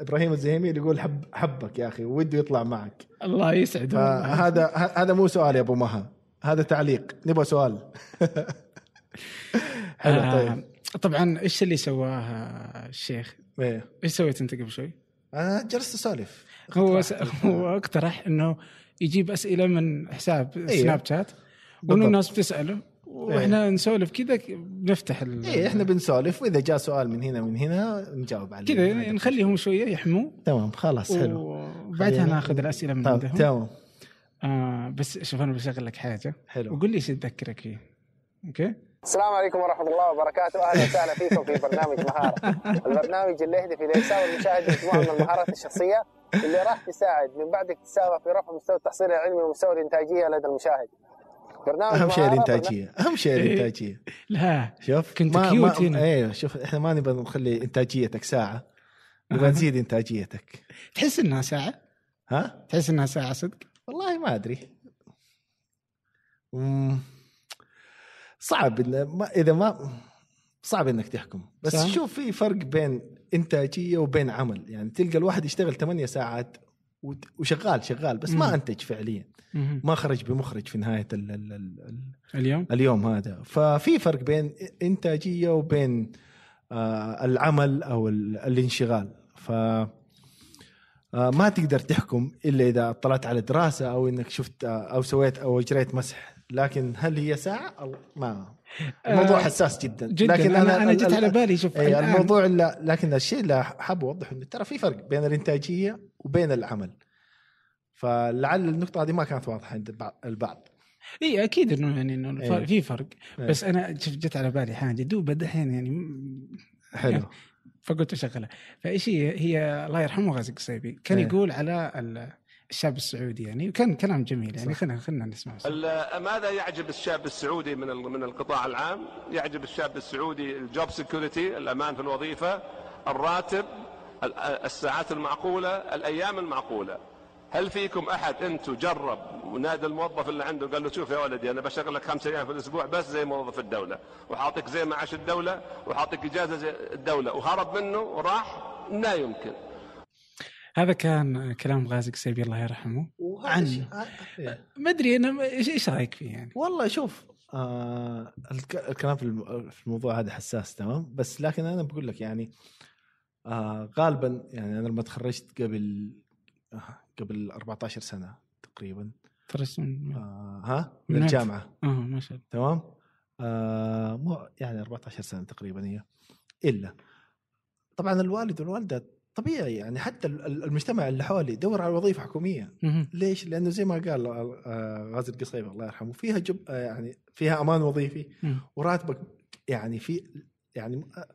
إبراهيم الزهيمي اللي يقول حب حبك يا أخي وده يطلع معك الله يسعده والله. فهذا ه- هذا مو سؤال يا أبو مها هذا تعليق نبغى سؤال حلو طيب آه طبعا إيش اللي سواه آه، الشيخ؟ إيه. إيش سويت أنت قبل شوي؟ أنا جلست أسولف هو س... هو اقترح إنه يجيب أسئلة من حساب إيه. سناب شات وإنه. الناس بتسأله وإحنا نسولف كذا بنفتح ال... إيه إحنا بنسولف وإذا جاء سؤال من هنا من هنا نجاوب عليه. كذا نخليهم شوية يحموا تمام خلاص حلو. وبعدها ناخذ الأسئلة من طيب عندهم. تمام. آه بس شوف أنا بشغل لك حاجة. حلو. وقول لي إيش تذكرك فيه. okay؟ السلام عليكم ورحمة الله وبركاته، أهلا وسهلا فيكم في برنامج مهارة، البرنامج اللي يهدف إلى إكساب المشاهد مجموعة من المهارات الشخصية اللي راح تساعد من بعد اكتسابها في رفع مستوى التحصيل العلمي ومستوى الإنتاجية لدى المشاهد. برنامج أهم شيء الانتاجيه أهم شيء إيه. الانتاجيه لا شوف كنت ما cute ما هنا. أيوه شوف إحنا ما نبغى نخلي إنتاجيتك ساعة. نبغى نزيد إنتاجيتك. تحس إنها ساعة؟ ها؟ تحس إنها ساعة صدق؟ والله ما أدري. مم. صعب إن ما إذا ما صعب إنك تحكم. بس صح. شوف في فرق بين إنتاجية وبين عمل. يعني تلقى الواحد يشتغل 8 ساعات وشغال شغال بس ما. أنتج فعليا. ما خرج بمخرج في نهاية ال ال ال اليوم اليوم هذا ففي فرق بين إنتاجية وبين آه العمل أو ال- الانشغال ف آه ما تقدر تحكم إلا إذا اطلعت على دراسة أو إنك شفت آه أو سويت أو أجريت مسح لكن هل هي ساعة؟ أو ما. الموضوع آه، حساس جدا. جدا. لكن أنا أنا ال- على بالي شوف أي الموضوع لا لكن الشيء اللي حاب أوضحه إنه ترى في فرق بين الإنتاجية وبين العمل. فلعل النقطة هذه ما كانت واضحة عند البعض- إي أكيد إنه يعني إنه إيه. في فرق. إيه. بس أنا شوف جت على بالي حاجة. دوب دحين يعني حلو. فقلت أشغلها. فإيش هي؟ هي الله يرحمه غازي قصيبي كان إيه. يقول على ال- الشاب السعودي يعني وكان كلام جميل يعني. خلينا خلينا نسمع ال- ماذا يعجب الشاب السعودي من من القطاع العام؟ يعجب الشاب السعودي ال job security الأمان في الوظيفة، الراتب، ال- الساعات المعقولة، الأيام المعقولة. هل فيكم أحد أنتم جرب ونادى الموظف اللي عنده قال له شوف يا ولدي أنا بشغل لك خمس أيام في الأسبوع بس زي موظف الدولة وحاعطيك زي معاش الدولة وحاعطيك إجازة زي الدولة وهرب منه وراح لا يمكن. هذا كان كلام غازي قصيبي الله يرحمه. عن- آه، إيه. ما أدري أنا إيش رأيك فيه يعني؟ والله شوف آه الك- الكلام في الم- في الموضوع هذا حساس تمام؟ بس لكن أنا بقول لك يعني آه غالبا يعني أنا لما تخرجت قبل آه قبل 14 سنة تقريبا ترى من- آه ها؟ من من؟ الجامعة. آه ما شاء الله. تمام؟ آه مو يعني 14 سنة تقريبا هي إلا. طبعا الوالد والوالدة طبيعي يعني حتى ال- ال- المجتمع اللي حولي دور على وظيفة حكومية. ليش؟ لأنه زي ما قال آه، غازي القصيبي الله يرحمه فيها جب آه، يعني فيها أمان وظيفي. وراتبك يعني في يعني آه،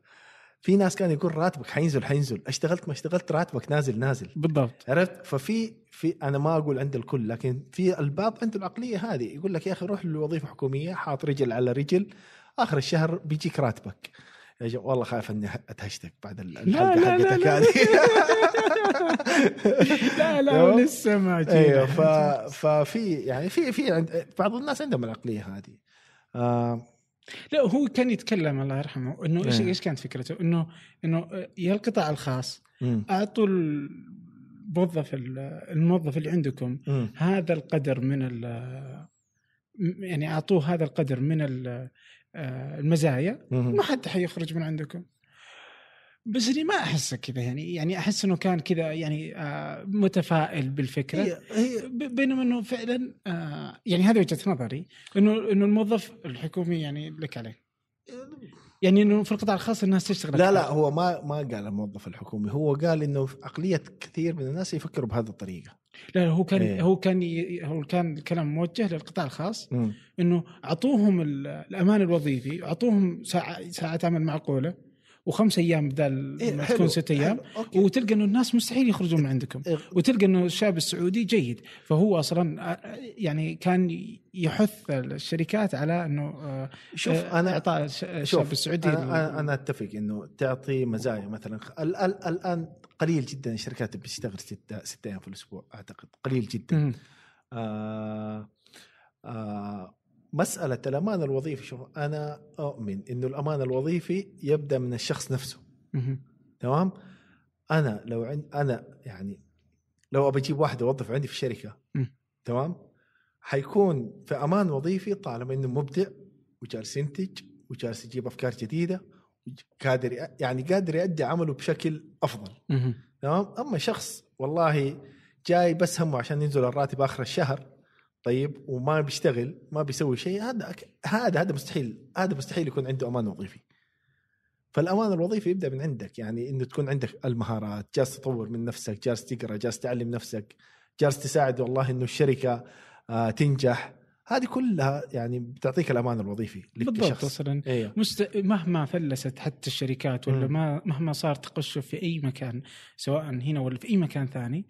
في ناس كان يقول راتبك حينزل حينزل اشتغلت ما اشتغلت راتبك نازل نازل بالضبط عرفت ففي في أنا ما أقول عند الكل لكن في البعض عنده العقلية هذه يقول لك يا أخي روح لوظيفة حكومية حاط رجل على رجل آخر الشهر بيجيك راتبك يا والله خايف إني أتهشتك بعد الحلقة لا لا حقتك لا. هذه لا لا؟ لسه ما جينا. أيوه ف... ففي يعني في في عند بعض الناس عندهم العقلية هذه آه لا هو كان يتكلم الله يرحمه إنه إيش إيه. إيش كانت فكرته؟ إنه إنه يا القطاع الخاص. أعطوا الموظف الموظف اللي عندكم مم. هذا القدر من يعني أعطوه هذا القدر من المزايا مم. ما حد حيخرج من عندكم بس اني ما احس كذا يعني يعني أحس إنه كان كذا يعني آه، متفائل بالفكرة هي هي ب- بينما إنه فعلا آه، يعني هذه وجهة نظري إنه إنه الموظف الحكومي يعني لك عليه يعني إنه في القطاع الخاص الناس تشتغل لا لا. هو ما ما قال الموظف الحكومي هو قال إنه عقلية كثير من الناس يفكروا بهذه الطريقة لا هو كان إيه. هو كان هو كان الكلام موجه للقطاع الخاص مم. إنه أعطوهم ال- الأمان الوظيفي أعطوهم ساعة ساعات عمل معقولة وخمس أيام بدل إيه ما تكون ست أيام. وتلقى إنه الناس مستحيل يخرجون من عندكم إيه، وتلقى إنه الشاب السعودي جيد فهو أصلا آه، يعني كان يحث الشركات على إنه آه، شوف آه، أنا إعطاء الش- الشاب شوف السعودي أنا أنا أتفق إنه تعطي مزايا مثلا ال- ال- الآن قليل جدا الشركات اللي بتشتغل ستة ستة أيام في الأسبوع أعتقد قليل جدا. آه آه مسألة الأمان الوظيفي شوف أنا أؤمن إنه الأمان الوظيفي يبدأ من الشخص نفسه. تمام أنا لو عند أنا يعني لو ابى أجيب واحد أوظفه عندي في الشركة مم. تمام حيكون في أمان وظيفي طالما إنه مبدع وجالس ينتج وجالس يجيب أفكار جديدة قادر يعني قادر يؤدي عمله بشكل أفضل. تمام؟ أما شخص والله جاي بس همه عشان ينزل الراتب آخر الشهر طيب وما بيشتغل ما بيسوي شيء هذا هذا هذا مستحيل هذا مستحيل يكون عنده أمان وظيفي. فالأمان الوظيفي يبدأ من عندك يعني إنه تكون عندك المهارات جالس تطور من نفسك جالس تقرأ جالس تعلم نفسك جالس تساعد والله إنه الشركة آه تنجح. هذه كلها يعني بتعطيك الأمان الوظيفي لك بالضبط كشخص أصلا أيوه مست... مهما فلست حتى الشركات ولا. ما مهما صار تقشف في أي مكان سواء هنا ولا في أي مكان ثاني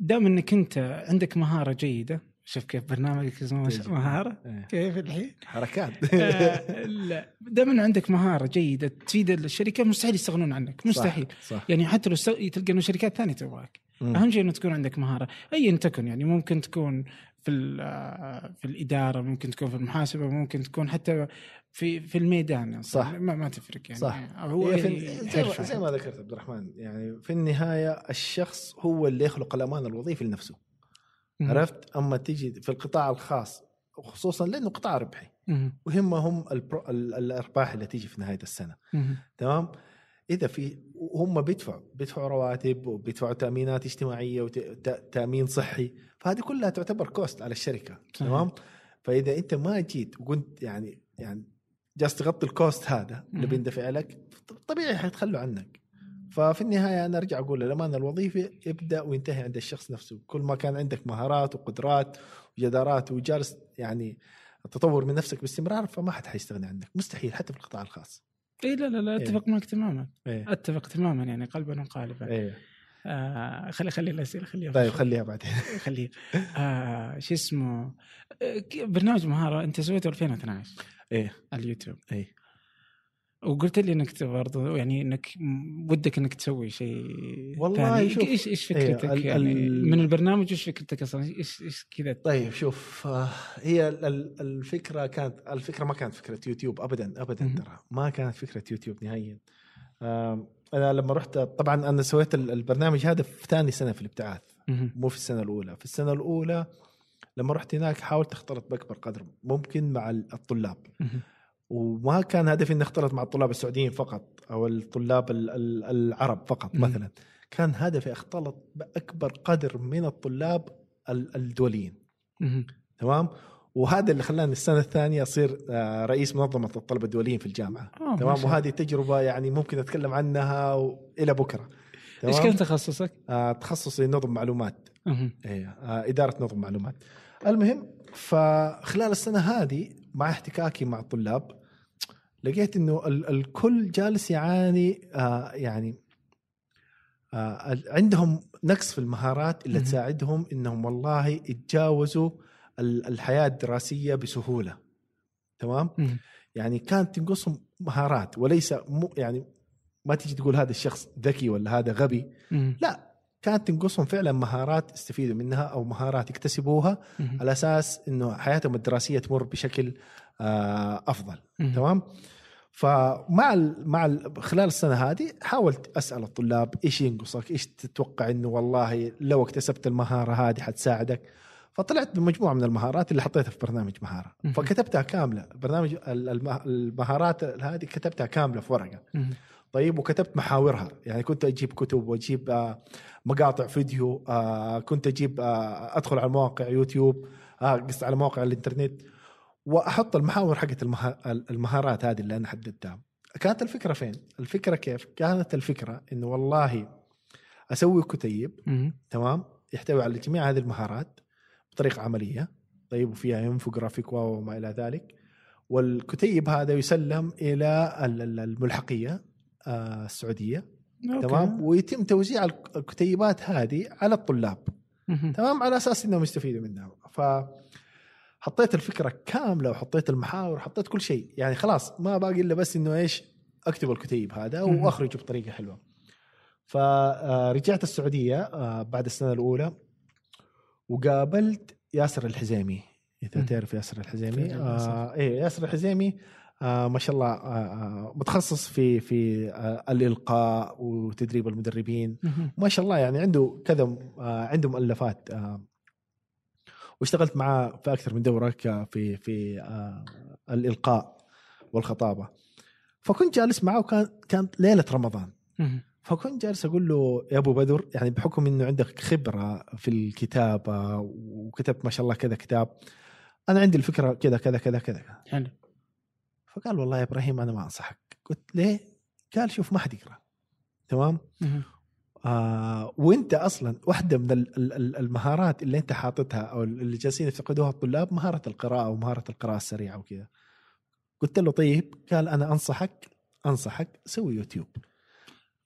دام إنك أنت عندك مهارة جيدة شوف كيف برنامجك اسمه. مهارة إيه. كيف الحين حركات آه، لا دام إنه عندك مهارة جيدة تفيد الشركة مستحيل يستغنون عنك مستحيل صح, صح. يعني حتى لو تلقى إنه شركات ثانية تبغاك. أهم شيء إنه تكون عندك مهارة ايا تكن يعني ممكن تكون في في الإدارة ممكن تكون في المحاسبة ممكن تكون حتى في في الميدان يعني صح. ما, ما تفرق يعني صح. هو يعني زي, ما. زي ما ذكرت عبد الرحمن يعني في النهاية الشخص هو اللي يخلق الامان الوظيفي لنفسه مم. عرفت أما تيجي في القطاع الخاص وخصوصا لأنه قطاع ربحي. وهمهم الأرباح اللي تيجي في نهاية السنة مم. تمام إذا في هم بيدفعوا بيدفعوا رواتب وبيدفعوا تأمينات اجتماعية وتامين صحي. فهذه كلها تعتبر cost على الشركة. تمام؟ فإذا أنت ما جيت وقلت يعني يعني جالس تغطي ال cost هذا اللي. بيندفع لك طبيعي حيتخلوا عنك. ففي النهاية أنا أرجع أقول الامان الوظيفي يبدأ وينتهي عند الشخص نفسه. كل ما كان عندك مهارات وقدرات وجدارات وجالس يعني تطور من نفسك باستمرار فما حد حيستغني عنك مستحيل حتى في القطاع الخاص. اي لا لا لا إيه. أتفق معك تماما. إيه. أتفق تماما يعني قلبا وقالبا. إيه. آه خلي خلي الأسئلة خليها طيب خليها بعدين. خليه آه شو اسمه؟ آه، برنامج مهارة أنت سويته 2012 إيه. على اليوتيوب. إيه. وقلت لي إنك برضه يعني إنك ودك إنك تسوي شيء والله ثاني. شوف، إيش إيش إيه، فكرتك ال- يعني ال- من البرنامج إيش فكرتك أصلا إيش إيش كذا طيب شوف آه، هي ال- ال- الفكرة كانت الفكرة ما كانت فكرة يوتيوب ابدا ابدا. ترى ما كانت فكرة يوتيوب نهائيا أنا لما رحت طبعا أنا سويت ال- البرنامج هذا في ثاني سنة في الابتعاث. مو في السنة الأولى في السنة الأولى لما رحت هناك حاولت أختلط بأكبر قدر ممكن مع ال- الطلاب. وما كان هدفي إني اختلط مع الطلاب السعوديين فقط أو الطلاب ال- ال- العرب فقط. مثلا كان هدفي أختلط بأكبر قدر من الطلاب ال- الدوليين. تمام وهذا اللي خلاني السنة الثانية أصير آه، رئيس منظمة الطلبة الدوليين في الجامعة آه، ما تمام. وهذه تجربة يعني ممكن أتكلم عنها إلى بكرة إيش تمام كان تخصصك؟ آه تخصصي نظم معلومات. إيه آه إدارة نظم معلومات المهم فخلال السنة هذه مع احتكاكي مع الطلاب لقيت إنه ال- الكل جالس يعاني آه يعني آه عندهم نقص في المهارات اللي. تساعدهم إنهم والله يتجاوزوا ال- الحياة الدراسية بسهولة تمام. يعني كانت تنقصهم مهارات وليس مو يعني ما تيجي تقول هذا الشخص ذكي ولا هذا غبي. لا كانت تنقصهم فعلا مهارات يستفيدوا منها أو مهارات يكتسبوها. على أساس إنه حياتهم الدراسية تمر بشكل آه، أفضل. تمام فمع ال مع ال خلال السنة هذه حاولت أسأل الطلاب إيش ينقصك إيش تتوقع إنه والله لو اكتسبت المهارة هذه حتساعدك فطلعت بمجموعة من المهارات اللي حطيتها في برنامج مهارة. فكتبتها كاملة برنامج ال- المه- المهارات هذه كتبتها كاملة في ورقة. طيب وكتبت محاورها. يعني كنت أجيب كتب وأجيب آه، مقاطع فيديو آه، كنت أجيب آه، أدخل على مواقع يوتيوب قصدي على مواقع الإنترنت وأحط المحاور حقت المها- المهارات هذه اللي أنا حددتها. كانت الفكرة فين؟ الفكرة كيف؟ كانت الفكرة إنه والله أسوي كتيب. تمام؟ يحتوي على جميع هذه المهارات بطريقة عملية طيب وفيها إنفوجرافيك وما إلى ذلك. والكتيب هذا يسلم إلى ال- ال- الملحقية السعودية. okay. تمام؟ ويتم توزيع الك- الكتيبات هذه على الطلاب. تمام؟ على أساس إنهم يستفيدوا منها. ف حطيت الفكرة كاملة وحطيت المحاور وحطيت كل شيء. يعني خلاص ما باقي إلا بس إنه إيش؟ أكتب الكتيب هذا. وأخرجه بطريقة حلوة. فرجعت السعودية آه، بعد السنة الأولى. وقابلت ياسر الحزيمي. إذا. تعرف ياسر الحزيمي. آه إيه ياسر الحزيمي آه ما شاء الله آه آه متخصص في في آه الإلقاء وتدريب المدربين. ما شاء الله يعني عنده كذا عنده مؤلفات واشتغلت معاه في أكثر من دورة في في الإلقاء والخطابة. فكنت جالس معه وكان كانت ليلة رمضان. فكنت جالس أقول له يا أبو بدر يعني بحكم إنه عندك خبرة في الكتابة وكتبت ما شاء الله كذا كتاب أنا عندي الفكرة كذا كذا كذا كذا. حلو. فقال والله يا إبراهيم أنا ما أنصحك. قلت ليه؟ قال شوف ما حد يقرأ. تمام؟ آه وأنت أصلا واحدة من ال- ال- ال- المهارات اللي أنت حاططها أو اللي جالسين يفتقدوها الطلاب مهارة القراءة ومهاره القراءة السريعة وكذا قلت له طيب قال أنا أنصحك أنصحك سوي يوتيوب.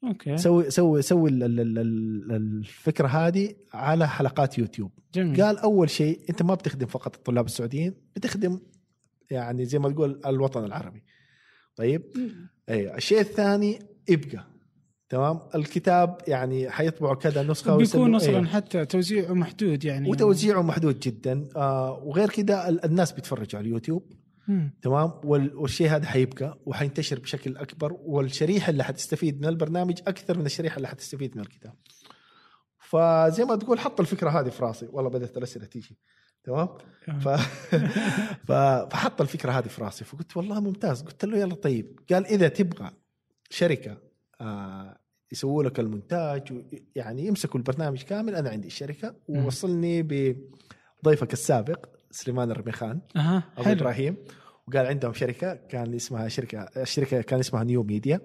okay. سوي سوي سوي ال- ال- ال- ال- الفكرة هذه على حلقات يوتيوب. جميل. قال أول شيء أنت ما بتخدم فقط الطلاب السعوديين بتخدم يعني زي ما تقول الوطن العربي. طيب؟ أيوه الشيء الثاني ابقى. تمام؟ الكتاب يعني حيطبعوا كذا نسخة بيكون أصلا أيوة. حتى توزيعه محدود يعني. وتوزيعه محدود جدا. آه وغير كذا ال- الناس بيتفرجوا على اليوتيوب. مم. تمام؟ وال- والشيء هذا حيبقى وحينتشر بشكل أكبر. والشريحة اللي حتستفيد من البرنامج أكثر من الشريحة اللي حتستفيد من الكتاب. فزي ما تقول حط الفكرة هذه في راسي. والله بدأت الأسئلة تيجي. تمام؟ ف... ف... فحط الفكرة هذه في راسي. فقلت والله ممتاز. قلت له يلا طيب. قال إذا تبغى شركة آه يسووا لك المونتاج و- يعني يمسكوا البرنامج كامل أنا عندي الشركة. ووصلني بضيفك السابق سليمان الرميخان أها أبو حلو. إبراهيم. وقال عندهم شركة كان اسمها شركة الشركة كان اسمها نيو ميديا.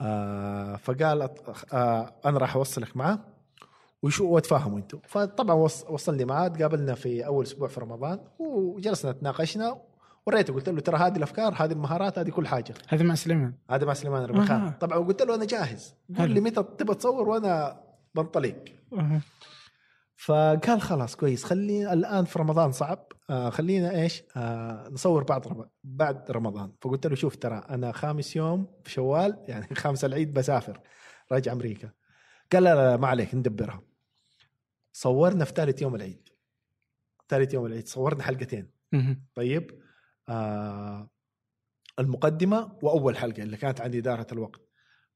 آه فقال آه أنا راح أوصلك معاه. وشو وتفاهموا أنتم. فطبعا وص- وصلني معاه تقابلنا في أول أسبوع في رمضان وجلسنا تناقشنا وريته قلت له ترى هذه الأفكار هذه المهارات هذه كل حاجة. هذا مع سليمان. هذا مع سليمان الرميخان أها. طبعا قلت له أنا جاهز. قول. لي متى تبغى تصور وأنا بنطلق. أها. فقال خلاص كويس. خلينا الآن في رمضان صعب. آه خلينا إيش؟ آه نصور بعد رم... بعد رمضان. فقلت له شوف ترى أنا خامس يوم في شوال يعني خامس العيد بسافر راجع أمريكا. قال لا لا, لا ما عليك ندبرها. صورنا في ثالث يوم العيد. ثالث يوم العيد صورنا حلقتين. طيب آه المقدمة وأول حلقة اللي كانت عن إدارة الوقت.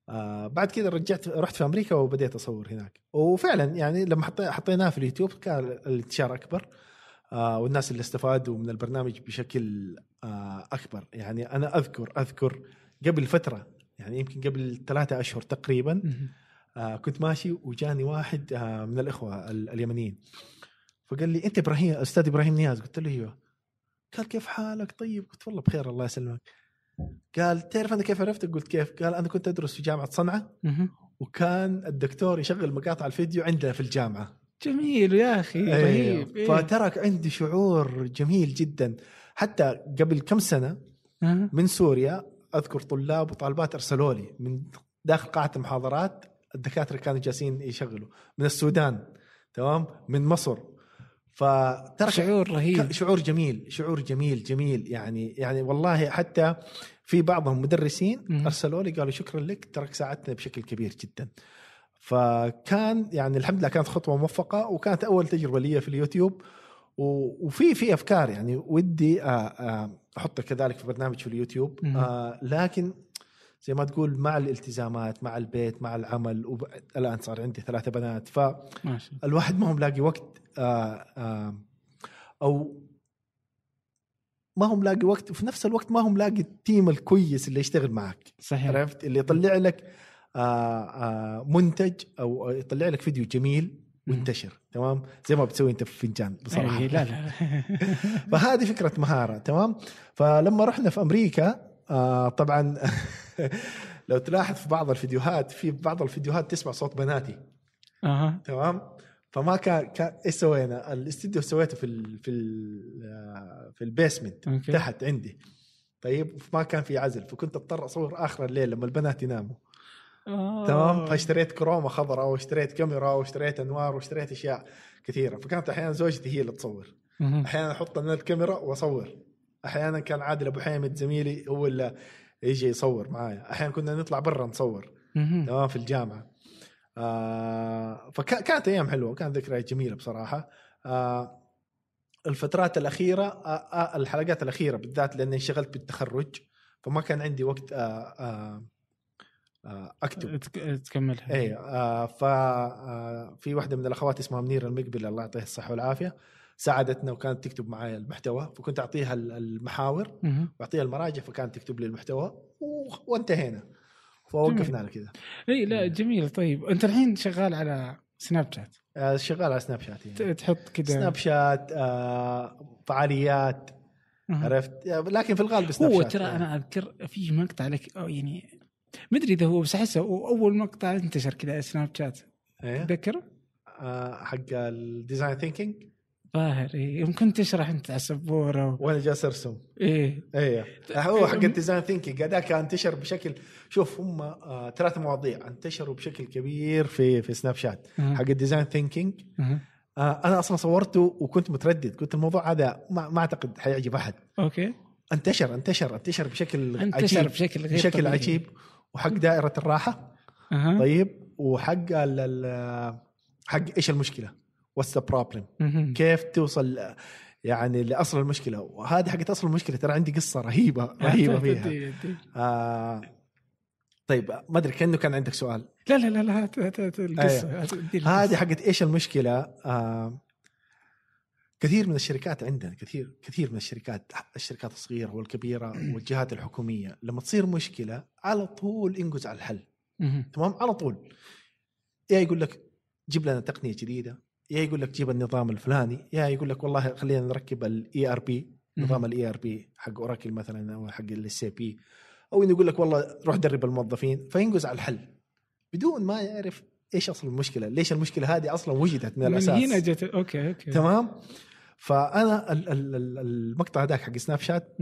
آه بعد كذا رجعت رحت في أمريكا وبديت أصور هناك. وفعلا يعني لما حطي- حطيناه في اليوتيوب كان الانتشار أكبر. آه والناس اللي استفادوا من البرنامج بشكل آه أكبر. يعني أنا أذكر أذكر قبل فترة يعني يمكن قبل ثلاثة أشهر تقريبا. آه كنت ماشي وجاني واحد آه من الإخوة ال- اليمنيين. فقال لي أنت إبراهيم أستاذ إبراهيم نياز. قلت له أيوه. قال كيف حالك؟ طيب. قلت والله بخير الله يسلمك. قال تعرف أنا كيف عرفتك قلت كيف؟ قال أنا كنت أدرس في جامعة صنعاء. وكان الدكتور يشغل مقاطع الفيديو عندنا في الجامعة. جميل يا أخي رهيب أيوه. إيه. فترك عندي شعور جميل جدا. حتى قبل كم سنة. من سوريا أذكر طلاب وطالبات أرسلوا لي من داخل قاعة المحاضرات الدكاترة كانوا جالسين يشغلوا. من السودان تمام؟ من مصر. فترك شعور رهيب. شعور جميل شعور جميل جميل. يعني يعني والله حتى في بعضهم مدرسين. أرسلوا لي قالوا شكرا لك تراك ساعدتنا بشكل كبير جدا. فكان يعني الحمد لله كانت خطوة موفقة وكانت أول تجربة لي في اليوتيوب. وفي في أفكار يعني ودي آه، آه، أحطها كذلك في برنامج في اليوتيوب. آه، لكن زي ما تقول مع الالتزامات مع البيت مع العمل وب... الآن صار عندي ثلاثة بنات. ف ما هو ملاقي وقت آه آه أو ما هو ملاقي وقت وفي نفس الوقت ما هو ملاقي التيم الكويس اللي يشتغل معك. صحيح. عرفت؟ اللي يطلع لك آه آه منتج أو يطلع لك فيديو جميل وينتشر تمام؟ زي ما بتسوي أنت في فنجان بصراحة. إيه، لا لا. فهذه فكرة مهارة. تمام؟ فلما رحنا في أمريكا آه طبعا لو تلاحظ في بعض الفيديوهات في بعض الفيديوهات تسمع صوت بناتي. أها. تمام؟ فما كان كان إيش سوينا؟ الاستديو سويته في ال في ال في ال basement okay. تحت عندي. طيب ما كان في عزل فكنت أضطر أصور آخر الليل لما البنات يناموا. آه. تمام فاشتريت كرومة خضراء واشتريت كاميرا واشتريت أنوار واشتريت أشياء كثيرة. فكانت أحيانا زوجتي هي اللي تصور. أحيانا أحط أنا الكاميرا وأصور. أحيانا كان عادل أبو حامد زميلي هو اللي يجي يصور معايا. أحيانا كنا نطلع برا نصور. تمام في الجامعة. آه فكانت أيام حلوة كانت ذكريات جميلة بصراحة. آه الفترات الأخيرة آه آه الحلقات الأخيرة بالذات لأني انشغلت بالتخرج فما كان عندي وقت آه آه آه أكتب. تك- تكملها. اي آه ف آه واحدة من الأخوات اسمها منيره المقبل الله يعطيها الصحة والعافية. ساعدتنا وكانت تكتب معي المحتوى فكنت أعطيها ال- المحاور. واعطيها المراجع فكانت تكتب لي المحتوى وانتهينا فوقفنا على كذا إي لا جميل طيب أنت الحين شغال على سناب شات آه شغال على سناب شات يعني. تحط كذا سناب شات آه فعاليات. عرفت لكن في الغالب سناب هو شات ترى يعني. أنا أذكر في مقطع لك أو يعني ما أدري إذا هو بس أحسه أول مقطع انتشر كذا سناب شات إيه؟ تذكره؟ آه حق ال design thinking ظاهر إيه. يمكن تشرح أنت على السبوره و... وأنا جالس أرسم إيه إيه هو حق ال design thinking هذاك انتشر بشكل شوف هم آه ثلاث مواضيع انتشروا بشكل كبير في في سناب شات. حق ال design thinking. آه أنا أصلا صورته وكنت متردد قلت الموضوع هذا ما, ما أعتقد حيعجب أحد okay انتشر انتشر انتشر بشكل انتشر عجيب بشكل غير بشكل طبيعي. عجيب وحق دائرة الراحة أها. طيب وحق ال- حق إيش المشكلة؟ What's the problem؟ كيف توصل يعني لأصل المشكلة وهذه حقت أصل المشكلة ترى عندي قصة رهيبة رهيبة فيها. آه طيب ما أدري كأنه كان عندك سؤال لا لا لا لا هات هات هات القصة. هذه حقت إيش المشكلة؟ آه كثير من الشركات عندنا كثير كثير من الشركات الشركات الصغيرة والكبيرة والجهات الحكومية لما تصير مشكلة على طول انقز على الحل. تمام على طول يا يقول لك جيب لنا تقنية جديدة يا يقول لك جيب النظام الفلاني يا يقول لك والله خلينا نركب ال ERP نظام ال ERP حق اوراكل مثلا أو حق ال SAP أو إنه يقول لك والله روح درب الموظفين فينقز على الحل. بدون ما يعرف إيش أصل المشكلة ليش المشكلة هذه أصلا وجدت من من الأساس. هنا جت okay okay. تمام؟ فأنا ال- ال- ال- المقطع هذاك حق سناب شات.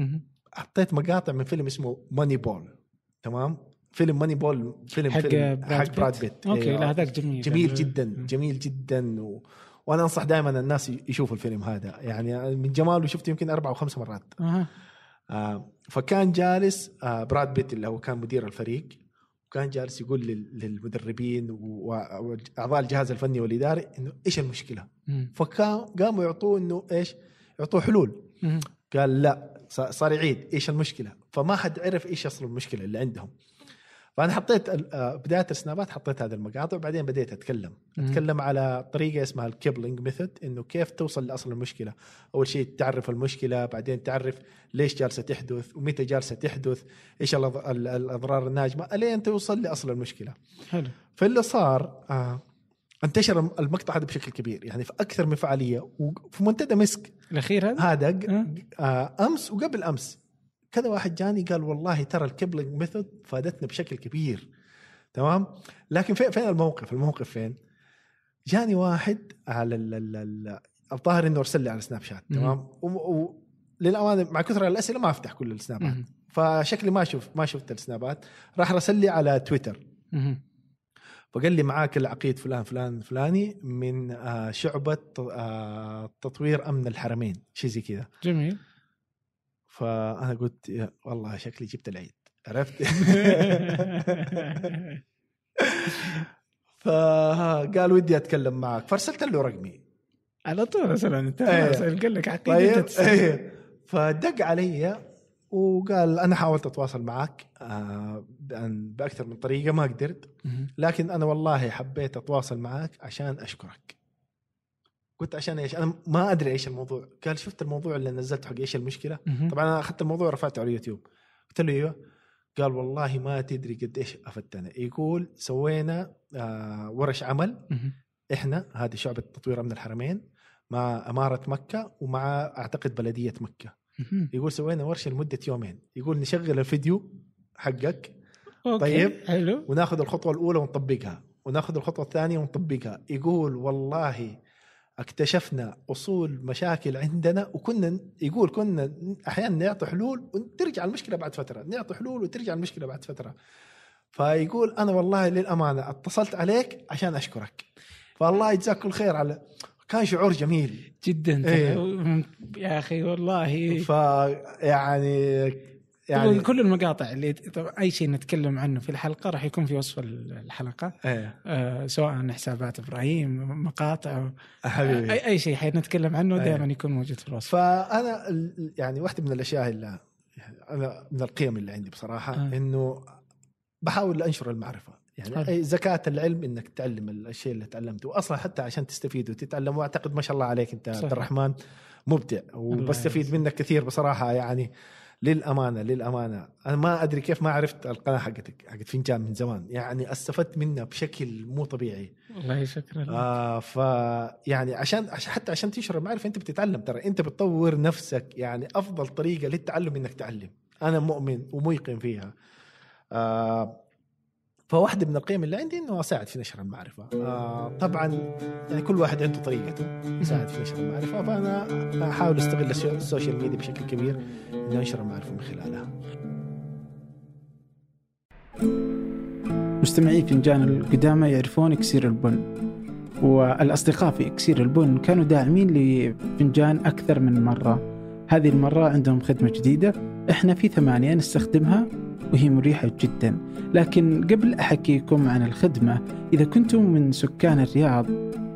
حطيت مقاطع من فيلم اسمه Moneyball تمام؟ فيلم Moneyball فيلم حق فيلم براد حق. براد بيت okay أيوة. لا هذاك جميل جميل جدا مم. جميل جدا و... وأنا أنصح دائما الناس يشوفوا الفيلم هذا يعني من جماله شفته يمكن أربع أو خمس مرات أها آه فكان جالس آه براد بيت اللي هو كان مدير الفريق وكان جالس يقول لل- للمدربين وأعضاء الجهاز الفني والإداري إنه إيش المشكلة مم. فكان قاموا يعطوه إنه إيش يعطوه حلول. قال لا صار يعيد إيش المشكلة فما حد عرف إيش أصل المشكلة اللي عندهم فأنا حطيت آه، بداية السنابات حطيت هذه المقاطع وبعدين بديت أتكلم. أتكلم على طريقة اسمها ال Kipling method إنه كيف توصل لأصل المشكلة. أول شيء تعرف المشكلة بعدين تعرف ليش جالسة تحدث ومتى جالسة تحدث إيش الأضرار الناجمة إلين توصل لأصل المشكلة. حلو. فاللي صار آه انتشر المقطع هذا بشكل كبير. يعني في أكثر من فعالية وفي منتدى مسك. الأخير هذا؟ هذا. آه أمس وقبل أمس. كذا واحد جاني قال والله ترى ال Kipling method فادتنا بشكل كبير. تمام؟ لكن فين الموقف؟ الموقف فين؟ جاني واحد على ال- ال- ال- الظاهر إنه ارسل لي على سناب شات. تمام؟ و- و- للأمانة مع كثر الأسئلة ما أفتح كل السنابات. فشكلي ما شوف ما شفت السنابات. راح رسل لي على تويتر. فقال لي معاك العقيد فلان فلان فلاني من آه، شعبة آه، تطوير أمن الحرمين. شيء زي كذا. جميل. فأنا قلت والله شكلي جبت العيد عرفت فقال ودي أتكلم معك فأرسلت له رقمي على طول مثلا أنت إيه. قال لك عقيدة طيب. إيه. فدق علي وقال أنا حاولت أتواصل معك آه، بأكثر من طريقة ما قدرت. لكن أنا والله حبيت أتواصل معك عشان أشكرك قلت عشان إيش؟ أنا ما أدري إيش الموضوع. قال شفت الموضوع اللي نزلته حق إيش المشكلة. طبعا أنا أخذت الموضوع ورفعته على اليوتيوب. قلت له أيوه. قال والله ما تدري قد إيش افدتنا يقول سوينا آه ورش عمل. إحنا هذه شعبة تطوير أمن الحرمين مع إمارة مكة ومع أعتقد بلدية مكة. يقول سوينا ورشة لمدة يومين. يقول نشغل الفيديو حقك. أوكي. طيب. حلو. وناخذ الخطوة الأولى ونطبقها. وناخذ الخطوة الثانية ونطبقها. يقول والله اكتشفنا أصول مشاكل عندنا وكنا يقول كنا أحيانا نعطي حلول وترجع المشكلة بعد فترة نعطي حلول وترجع المشكلة بعد فترة. فيقول أنا والله للأمانة اتصلت عليك عشان أشكرك. فالله يجزاك كل خير على كان شعور جميل. جدا. إيه. يا أخي والله. فيعني يعني يعني كل المقاطع اللي أي شيء نتكلم عنه في الحلقة راح يكون في وصف الحلقة إيه آه سواء حسابات إبراهيم مقاطع حبيبي اي, أي شيء حنتكلم عنه أيه. دائما يكون موجود في الوصف فأنا يعني واحدة من الأشياء اللي أنا من القيم اللي عندي بصراحة آه. إنه بحاول أنشر المعرفة يعني زكاة العلم إنك تعلم الشيء اللي تعلمته واصلا حتى عشان تستفيد وتتعلم وأعتقد ما شاء الله عليك أنت. عبد الرحمن مبدع وبستفيد. منك كثير بصراحة يعني للأمانة للأمانة. أنا ما أدري كيف ما عرفت القناة حقتك حقت فنجان من زمان. يعني استفدت منها بشكل مو طبيعي. والله شكرا لك. آه ف يعني عشان عشان- حتى عشان تنشر المعرفه أنت بتتعلم ترى. أنت بتطور نفسك يعني أفضل طريقة للتعلم إنك تعلم. أنا مؤمن وموقن فيها. آه فواحدة من القيم اللي عندي إنه أساعد في نشر المعرفة. آه طبعا يعني كل واحد عنده طريقته. يساعد في نشر المعرفة فأنا أحاول أستغل السو- ال social media بشكل كبير اني انشر المعرفة من خلالها. مستمعي فنجان القدامى يعرفون اكسير البن والأصدقاء في اكسير البن كانوا داعمين لفنجان أكثر من مرة. هذه المرة عندهم خدمة جديدة إحنا في ثمانية نستخدمها. وهي مريحة جدا. لكن قبل أحكيكم عن الخدمة إذا كنتم من سكان الرياض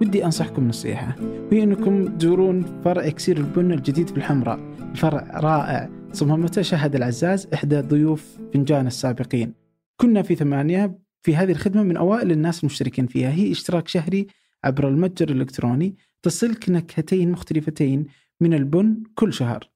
ودي أنصحكم نصيحة. وهي أنكم تزورون فرع إكسير البن الجديد في الحمراء. الفرع رائع صممته شهد العزاز إحدى ضيوف فنجان السابقين. كنا في ثمانية في هذه الخدمة من أوائل الناس المشتركين فيها. هي اشتراك شهري عبر المتجر الإلكتروني تصلك نكهتين مختلفتين من البن كل شهر.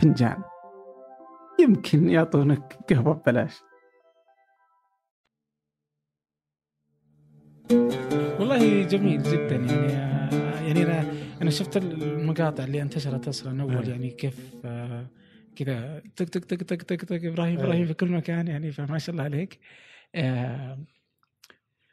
فنجان. يمكن يعطونك قهوة ببلاش. والله جميل جدا. يعني يعني أنا أنا شفت المقاطع اللي انتشرت أصلا أول أي. يعني كيف كذا تك تك تك تك تك تك إبراهيم أي. إبراهيم في كل مكان يعني فما شاء الله عليك. آه،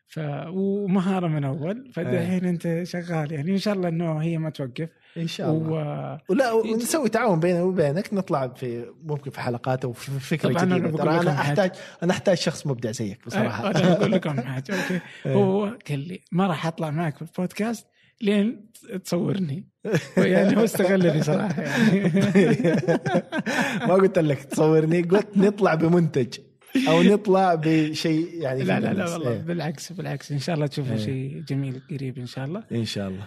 ف ومهارة من أول فدحين أنت شغال. يعني إن شاء الله إنه هي ما توقف. إن شاء الله و... ولا ونسوي تعاون بيني وبينك نطلع في ممكن في حلقات أو في فكرة طبعاً أنا جديدة بقول ترى أنا. أحتاج أنا أحتاج شخص مبدع زيك بصراحة أنا بقول لكم حاجة أوكي إيه. هو قال لي ما راح أطلع معك في البودكاست لين تصورني يعني هو استغلني صراحة يعني ما قلت لك تصورني قلت نطلع بمنتج أو نطلع بشيء يعني لا لا لا. والله إيه. بالعكس بالعكس إن شاء الله تشوفوا إيه. شيء جميل قريب إن شاء الله إن شاء الله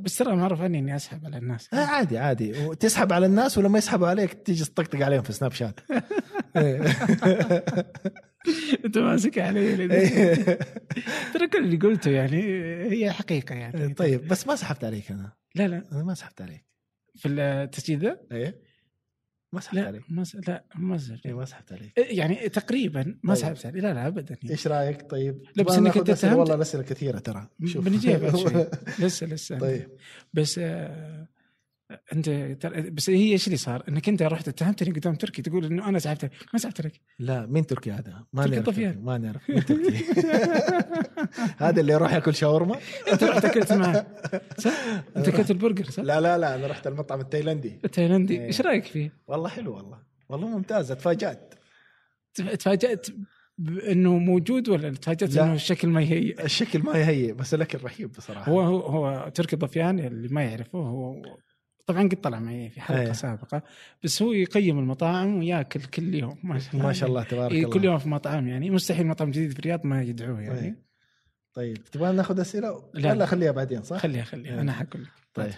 بس ترى معروف عني إني أسحب على الناس. آه عادي عادي. وتسحب على الناس ولما يسحبوا عليك تيجي تطقطق عليهم في سناب شات. أنت ماسك علي إيه. ترى كل اللي قلته يعني هي حقيقة يعني. طيب بس ما سحبت عليك أنا. لا لا. أنا ما سحبت عليك. في التسجيل ذا؟ إيه. ما سحبت لا عليك. ما س... لا ما سجلت. إيه ما سحبت عليك يعني تقريبا ما طيب. سحبت علي لا لا ابدا. يعني. إيش رأيك؟ طيب لا، بس أسئلة؟ اتهمت- والله الاسئله كثيره ترى. شوف. شوي لسه لسه. طيب. بس آه أنت بس هي إيش اللي صار؟ إنك أنت رحت اتهمتني قدام تركي تقول إنه أنا سحبت عليك. ما سحبت عليك لا مين تركي هذا؟ ما تركي نعرف ما نعرف مين تركي هذا اللي يروح ياكل شاورما أنت رحت أكلت معه صح؟ أنت أكلت البرجر صح؟ لا لا لا أنا رحت المطعم التايلندي التايلندي إيه. إيش رأيك فيه؟ والله حلو والله والله ممتاز اتفاجات تفاجأت بانه موجود ولا تفاجأت. إنه الشكل ما يهيئ؟ الشكل ما يهيئ بس الاكل رهيب بصراحة هو هو هو تركي ضفيان اللي ما يعرفه هو طبعا قد طلع معي في حلقة أيه. سابقة بس هو يقيم المطاعم وياكل كل يوم. ما شاء الله ما شاء الله تبارك إيه الله. كل يوم في مطعم يعني. مستحيل مطعم جديد في الرياض ما يدعوه يعني. أيه. طيب تبغى ناخذ أسئلة؟ لا. ولا خليها بعدين صح؟ خليها خليها. أيه. أنا حقول لك. طيب.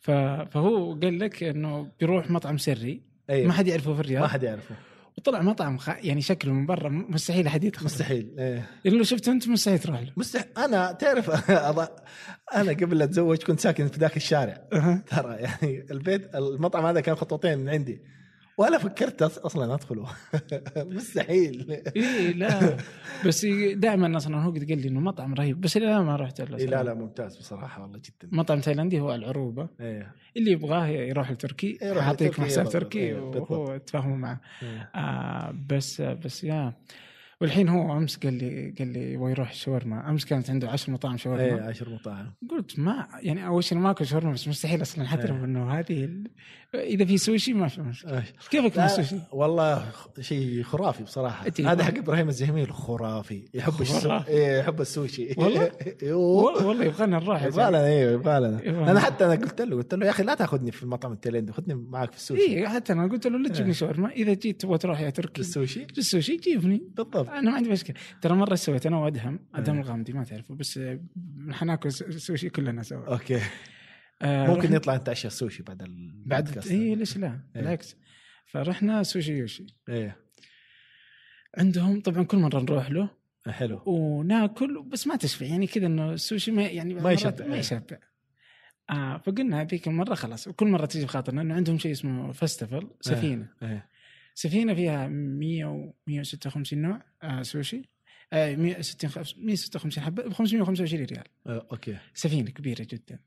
ف- فهو قال لك إنه بيروح مطعم سري. أيوه ما حد يعرفه في ما الرياض حد يعرفه. وطلع مطعم خ... يعني شكله من برا مستحيل أحد يدخل. مستحيل إيه. اللي شفته أنت مستحيل تروح له. مستحيل أنا تعرف أنا قبل لا أتزوج كنت ساكن في ذاك الشارع. ترى يعني البيت المطعم هذا كان خطوتين من عندي. ولا فكرت أصلا أدخله مستحيل اي لا بس دائما أصلا هو قد قال لي إنه مطعم رهيب بس إلى الآن ما رحت له إيه لا. لا ممتاز بصراحة والله جدا مطعم تايلاندي هو العروبة إيه اللي يبغاه يروح لتركي يروح يعطيك لتركي حساب. تركي إيه،. وهو تفاهموا معه إيه. آه بس بس يا والحين هو أمس قال لي قال لي يبغى يروح شاورما أمس كانت عنده 10 مطاعم شاورما عشر مطاعم قلت ما يعني أول شيء ما اكل شاورما بس مستحيل أصلا حتى لو إيه. إنه هذه ال... إذا في سوشي ما في مشكلة آه. كيفك مع السوشي؟ والله شيء خرافي بصراحة هذا حق إبراهيم الزهميل خرافي يحب. خرافي. إيه يحب السوشي والله؟ أيوه والله والله يبغانا نروح يبغى. لنا أيوه يبغى لنا يبغى أنا لنا. حتى أنا قلت له قلت له يا أخي لا تأخذني في المطعم التايلاندي خذني معك في السوشي اي حتى أنا قلت له لا تجيبني إيه. شاورما إذا جيت تبغى تروح يا تركي السوشي السوشي جيبني بالضبط أنا ما عندي مشكلة. ترى مرة سويت أنا وادهم ادهم إيه. الغامدي ما تعرفه بس آه، حناكل سوشي كلنا سوا. أوكي. آه، ممكن نطلع نتعشى السوشي بعد بعد. اي ليش لا؟ إيه. بالعكس. فرحنا سوشي يوشي. إيه. عندهم طبعا كل مرة نروح له حلو. وناكل بس ما تشبع. يعني كذا إنه السوشي ما يعني ما يشبع، ما إيه. يشبع. آه فقلنا هذيك المرة خلاص. وكل مرة تيجي بخاطرنا إنه عندهم شيء اسمه festival سفينة. إيه. سفينة فيها 100 و 156 نوع آه سوشي. آه 160 156 حبة ب 525 ريال. آه، أوكي. سفينة كبيرة جدا.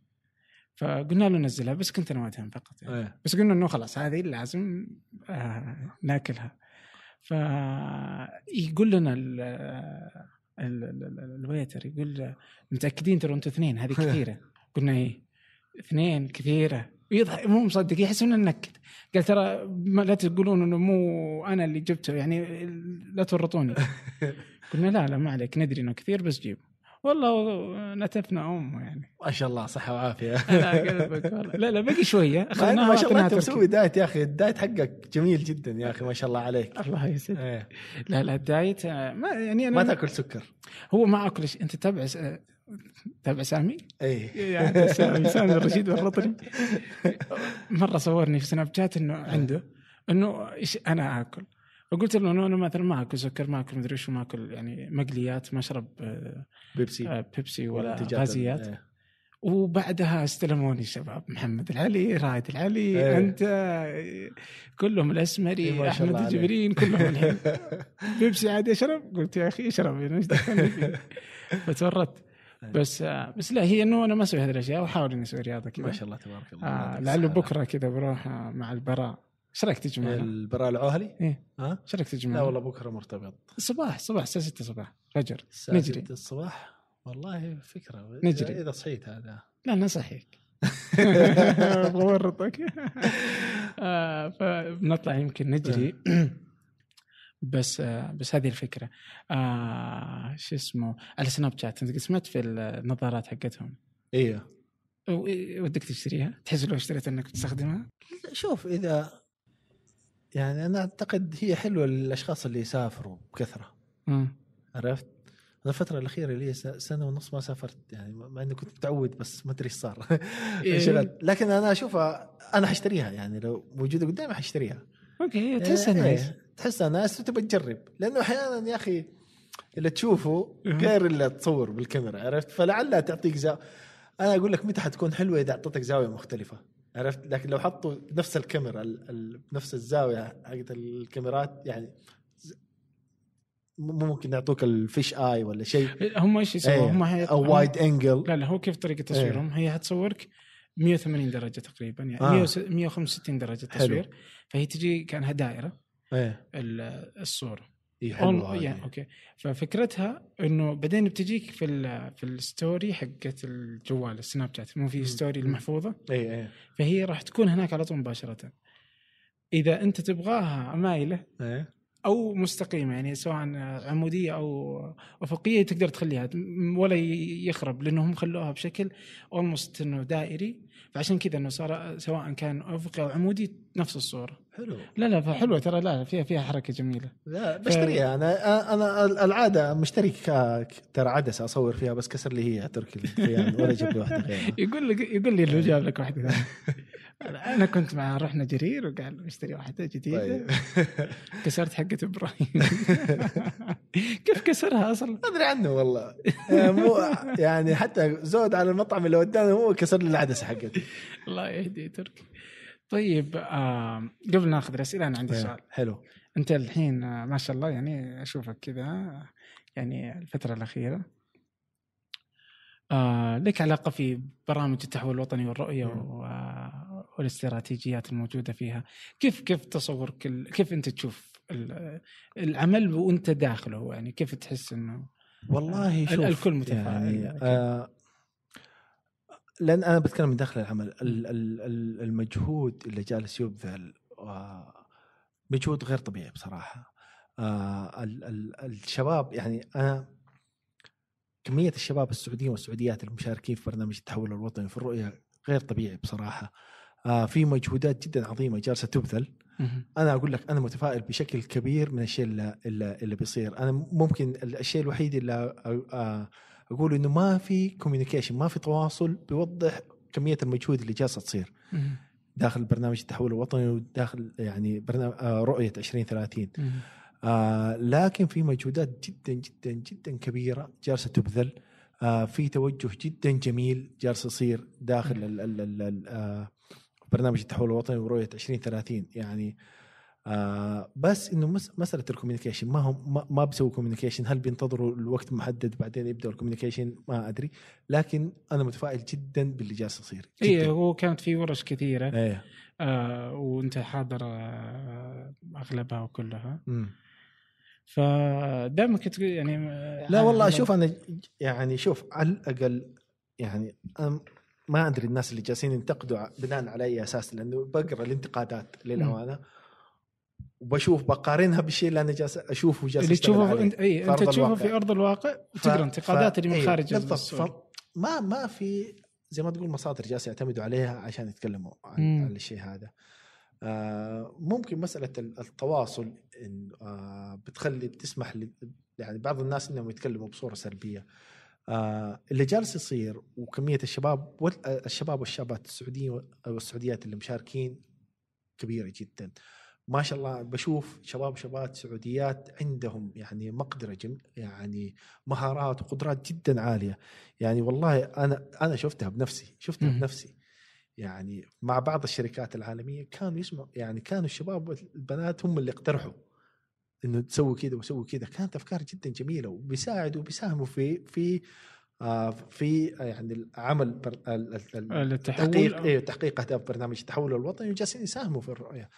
فقلنا له نزلها بس كنت أنا وادهم فقط يعني. إيه بس قلنا إنه خلاص هذه لازم آه ناكلها. فيقول لنا ال ال- ال- ال- ال waiter يقول متأكدين ترى أنتم اثنين هذه كثيرة. قلنا إيه اثنين كثيرة. ويضحك مو مصدق يحس إنه نكد. قال ترى ما لا تقولون إنه مو أنا اللي جبته يعني لا تورطوني. قلنا لا لا ما عليك ندري إنه كثير بس جيبه والله نتفنا أمه يعني. ما شاء الله صحة وعافية. لا لا باقي شوية. اخذناها ما شاء الله أنت. مسوي diet يا أخي ال diet حقك جميل جدا يا أخي ما شاء الله عليك. الله يسعدك. إيه. لا لا ال diet آه، ما يعني أنا ما تأكل سكر. هو ما اكل أنت تتابع تتابع سامي؟ إيه يعني سامي سامي الرشيد والرطري مرة صورني في سناب شات إنه عنده إنه إيش أنا آكل فقلت له إنه أنا مثلا ما آكل سكر ما آكل مدري شو ما آكل يعني مقليات ما أشرب آه، بيبسي آه، بيبسي ولا غازيات إيه. وبعدها استلموني الشباب محمد العلي رائد العلي إيه. أنت كلهم الأسمري شاء أحمد. الجبرين كلهم الحين بيبسي عادي أشرب قلت يا أخي أشرب يعني إيش دخلني فيه فتورطت. بس آه، بس لا هي إنه أنا ما أسوي هذه الأشياء وأحاول إني أسوي رياضة كذا. ما شاء الله تبارك الله. آه لعله. بكرة كذا بروح آه، مع البراء. إيش رأيك تجي معنا؟ البراء العوهلي؟ إيه. ها؟ إيش رأيك تجي لا؟ والله بكرة مرتبط. الصباح الصباح الساعة 6 صباح فجر نجري. 6 الصباح؟ والله فكرة. نجري. إذا صحيت هذا. لا نصحيك أبغى اورطك آه، فبنطلع يمكن نجري. بس آه، بس هذه الفكرة. آه شو اسمه؟ على سناب شات انت سمعت في النظارات حقتهم؟ أيوه ودك تشتريها؟ تحس لو اشتريت إنك تستخدمها؟ شوف إذا يعني أنا أعتقد هي حلوة للأشخاص اللي يسافروا بكثرة. مم. عرفت؟ أنا الفترة الأخيرة لي سنة ونص ما سافرت يعني مع إني كنت متعود بس ما أدري إيش صار. إيه. لكن أنا أشوفها أنا حشتريها يعني لو موجودة قدامي حشتريها. okay تحسها إيه، nice إيه، تحسها nice وتبى تجرب لأنه أحيانا يا أخي اللي تشوفه غير اللي تصور بالكاميرا عرفت؟ فلعلها تعطيك زاوية أنا أقول لك متى حتكون حلوة إذا أعطتك زاوية مختلفة عرفت؟ لكن لو حطوا نفس الكاميرا ال- ال- بنفس الزاوية حقت الكاميرات يعني ممكن يعطوك ال fisheye ولا شيء هم إيش يسووا؟ إيه، هم هي... أو wide angle لا لا هو كيف طريقة تصويرهم؟ هي حتصورك 180 درجة تقريبا يعني آه. 165 درجة حلو. تصوير فهي تجي كأنها دائرة إيه. ال- الصورة. إيه حلوة يعني. okay. ففكرتها إنه بعدين بتجيك في ال في ال story حقت الجوال السناب شات. مو في. story. المحفوظة؟ إيه إيه فهي راح تكون هناك على طول مباشرة. إذا أنت تبغاها مايلة إيه أو مستقيمة يعني سواء عمودية أو افقيه تقدر تخليها ولا يخرب لأنهم خلوها بشكل almost إنه دائري. فعشان كذا إنه صار سواء كان افقي أو عمودي نفس الصورة. حلو. لا لا فحلوه ترى لا فيها فيها حركة جميلة. لا بشتريها. أنا أنا العادة مشتري ترى عدسه أصور فيها بس كسر لي هي تركي الخيان ولا جيب لي واحدة غيرها. يقول لك يقول لي لو جاب لك واحدة. أنا كنت مع رحنا جرير وقال اشتري واحدة جديدة. طيب. كسرت حقة إبراهيم. كيف كسرها أصلا؟ ما أدري عنه والله. يعني مو يعني حتى زود على المطعم اللي ودانا هو كسر لي العدسة حقتي الله يهدي تركي طيب آه قبل ناخذ الأسئلة أنا عندي إيه، سؤال. حلو. أنت الحين آه ما شاء الله يعني أشوفك كذا آه، يعني الفترة الأخيرة. آه لك علاقة في برامج التحول الوطني والرؤية. و- والاستراتيجيات الموجودة فيها. كيف كيف تصورك ال- كيف أنت تشوف ال- العمل وأنت داخله؟ يعني كيف تحس إنه والله ال- شوف الكل متفاعل يعني أكيد. آه لأن أنا بتكلم من داخل العمل. ال- ال- ال- المجهود اللي جالس يبذل مجهود غير طبيعي بصراحة. آه ال- ال- الشباب يعني أنا كمية الشباب السعوديين والسعوديات المشاركين في برنامج التحول الوطني في الرؤية غير طبيعي بصراحة. آه في مجهودات جدا عظيمة جالسة تبذل. أنا أقول لك أنا متفائل بشكل كبير من الشيء اللي, اللي, اللي بيصير أنا ممكن الشيء الوحيد اللي أ- أقول إنه ما في كوميونيكيشن ما في تواصل بيوضح كمية المجهود اللي جالسة تصير. داخل برنامج التحول الوطني وداخل يعني برنامج رؤية 2030 مهم. آه لكن في مجهودات جدا جدا جدا كبيرة جالسة تبذل آه في توجه جدا جميل جالس يصير داخل ال ال ال ال آه برنامج التحول الوطني ورؤية 2030 يعني آه بس إنه مس مسألة ال communication ما هم ما, ما بيسووا communication هل بينتظروا الوقت محدد بعدين يبدأوا ال communication ما أدري لكن أنا متفائل جدا باللي جالس يصير اي. هو كانت في ورش كثيرة إيه آه وأنت حاضر آه أغلبها وكلها مم. فدائما كنت يعني لا والله شوف أنا يعني شوف على الأقل يعني ما أدري الناس اللي جالسين ينتقدوا بناء على أي أساس لأنه بقرأ الانتقادات للأمانة. وبشوف بقارنها بالشيء اللي أنا جالس أشوفه جالس اللي تشوفه انت أي في أنت أرض تشوفه الواقع. في أرض الواقع وتقرأ انتقادات اللي من أيوه، خارج بالضبط. فما ما في زي ما تقول مصادر جالسة يعتمدوا عليها عشان يتكلموا عن, الشيء هذا. آه ممكن مسألة ال- التواصل آه بتخلي بتسمح يعني بعض الناس إنهم يتكلموا بصورة سلبية. اللي جالس يصير وكمية الشباب آه، الشباب والشابات السعوديين والسعوديات اللي مشاركين كبيرة جدا. ما شاء الله بشوف شباب وشابات سعوديات عندهم يعني مقدرة جم يعني مهارات وقدرات جدا عالية. يعني والله أنا أنا شفتها بنفسي شفتها مم. بنفسي. يعني مع بعض الشركات العالمية كانوا يسمعوا يعني كانوا الشباب والبنات هم اللي اقترحوا. إنه تسوي كذا وسوي كذا. كانت أفكار جدا جميلة وبيساعدوا وبيساهموا في في آه في يعني عمل بر... ال- ال- ال- التحول. تحقيق أيوه تحقيق أهداف برنامج التحول الوطني وجالسين يساهموا في الرؤية.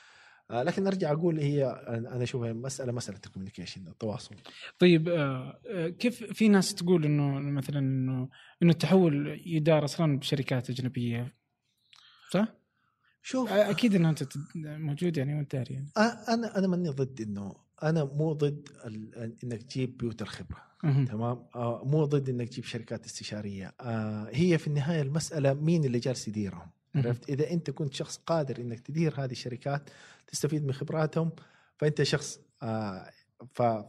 آه لكن أرجع أقول هي أنا اشوفها مسألة مسألة الكوميونيكيشن التواصل. طيب آه، آه، كيف في ناس تقول إنه مثلا إنه إنه التحول يدار أصلا بشركات أجنبية؟ صح؟ شوف. آه، أكيد انه أنت موجود يعني وأنت داري يعني. آه، أنا أنا ماني ضد إنه أنا مو ضد إنك تجيب بيوت الخبره. تمام آه مو ضد إنك تجيب شركات استشارية آه هي في النهاية المسألة مين اللي جالس يديرهم. عرفت إذا أنت كنت شخص قادر إنك تدير هذه الشركات تستفيد من خبراتهم فأنت شخص آه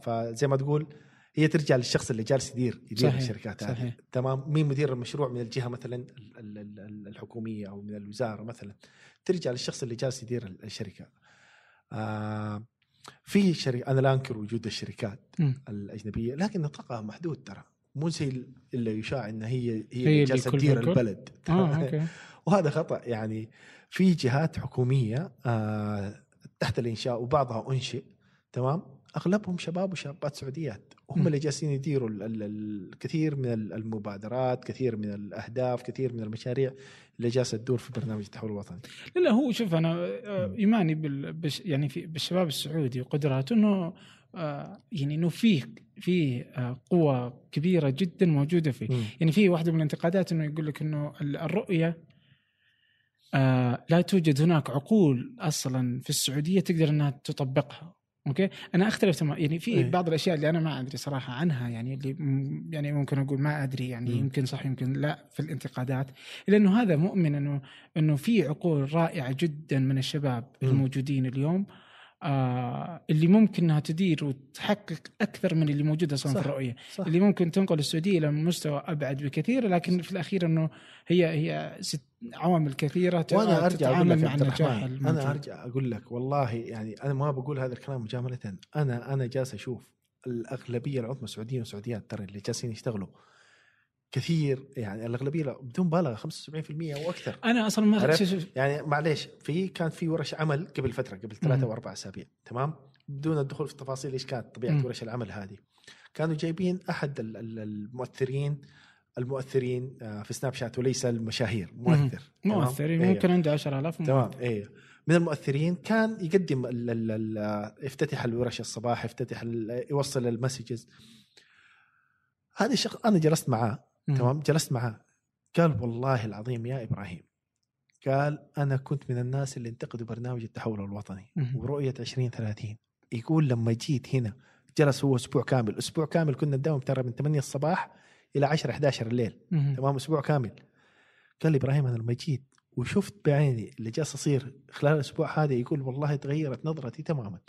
فزي ما تقول هي ترجع للشخص اللي جالس يدير يدير صحيح، الشركات هذه صحيح. تمام مين مدير المشروع من الجهة مثلا ال- ال- ال- الحكومية أو من الوزارة مثلا ترجع للشخص اللي جالس يدير ال- الشركة آه في شركة أنا لا أنكر وجود الشركات مم. الأجنبية لكن نطاقها محدود ترى. مو زي اللي يشاع إن هي هي, هي جالسه تدير؟ البلد. آه أوكي. وهذا خطأ. يعني في جهات حكومية آه تحت الإنشاء وبعضها أنشئ تمام؟ أغلبهم شباب وشابات سعوديات. وهم اللي جالسين يديروا ال- ال- الكثير من ال- المبادرات كثير من الأهداف كثير من المشاريع اللي جالسة تدور في برنامج التحول الوطني. لا لا هو شوف أنا آه، إيماني يعني في بالشباب السعودي وقدراته إنه آه، يعني إنه فيه فيه آه، قوة كبيرة جدا موجودة فيه. مم. يعني في واحدة من الانتقادات إنه يقول لك إنه ال- الرؤية آه لا توجد هناك عقول أصلا في السعودية تقدر إنها تطبقها. أوكي أنا أختلف تماما يعني في إيه. بعض الأشياء اللي أنا ما أدري صراحة عنها يعني اللي م- يعني ممكن أقول ما أدري يعني مم. يمكن صح يمكن لا في الانتقادات لأنه هذا مؤمن إنه إنه في عقول رائعة جدا من الشباب مم. الموجودين اليوم آه اللي ممكن إنها تدير وتحقق أكثر من اللي موجود أصلا في صح. الرؤية صح اللي ممكن تنقل السعودية إلى مستوى أبعد بكثير لكن في الأخير إنه هي هي ست عوامل كثيرة وأنا أرجع أقول لك مع النجاح. أنا أرجع أقول لك والله يعني أنا ما بقول هذا الكلام مجاملة أنا أنا جالس أشوف الأغلبية العظمى سعوديين وسعوديات ترى اللي جالسين يشتغلوا كثير يعني الأغلبية لا- بدون مبالغة 75% أو أكثر أنا أصلا ما يعني معليش في كان في ورش عمل قبل فترة قبل ثلاثة. أو أربع أسابيع تمام بدون الدخول في تفاصيل إيش كانت طبيعة. ورش العمل هذه كانوا جايبين أحد ال- ال- المؤثرين المؤثرين آه، في سناب شات وليس المشاهير مؤثر؟ مؤثر إيه. ممكن عنده 10000 تمام إيه من المؤثرين كان يقدم ال ال ال يفتتح الورش الصباح يفتتح يوصل المسجز هذا الشخص أنا جلست معاه. تمام جلست معاه قال والله العظيم يا إبراهيم قال أنا كنت من الناس اللي انتقدوا برنامج التحول الوطني. ورؤية 2030 يقول لما جيت هنا جلس هو أسبوع كامل أسبوع كامل كنا نداوم ترى من 8 الصباح إلى 10 11 الليل. تمام أسبوع كامل. قال لي إبراهيم أنا لما جيت وشفت بعيني اللي جالس يصير خلال الأسبوع هذا يقول والله تغيرت نظرتي تماما.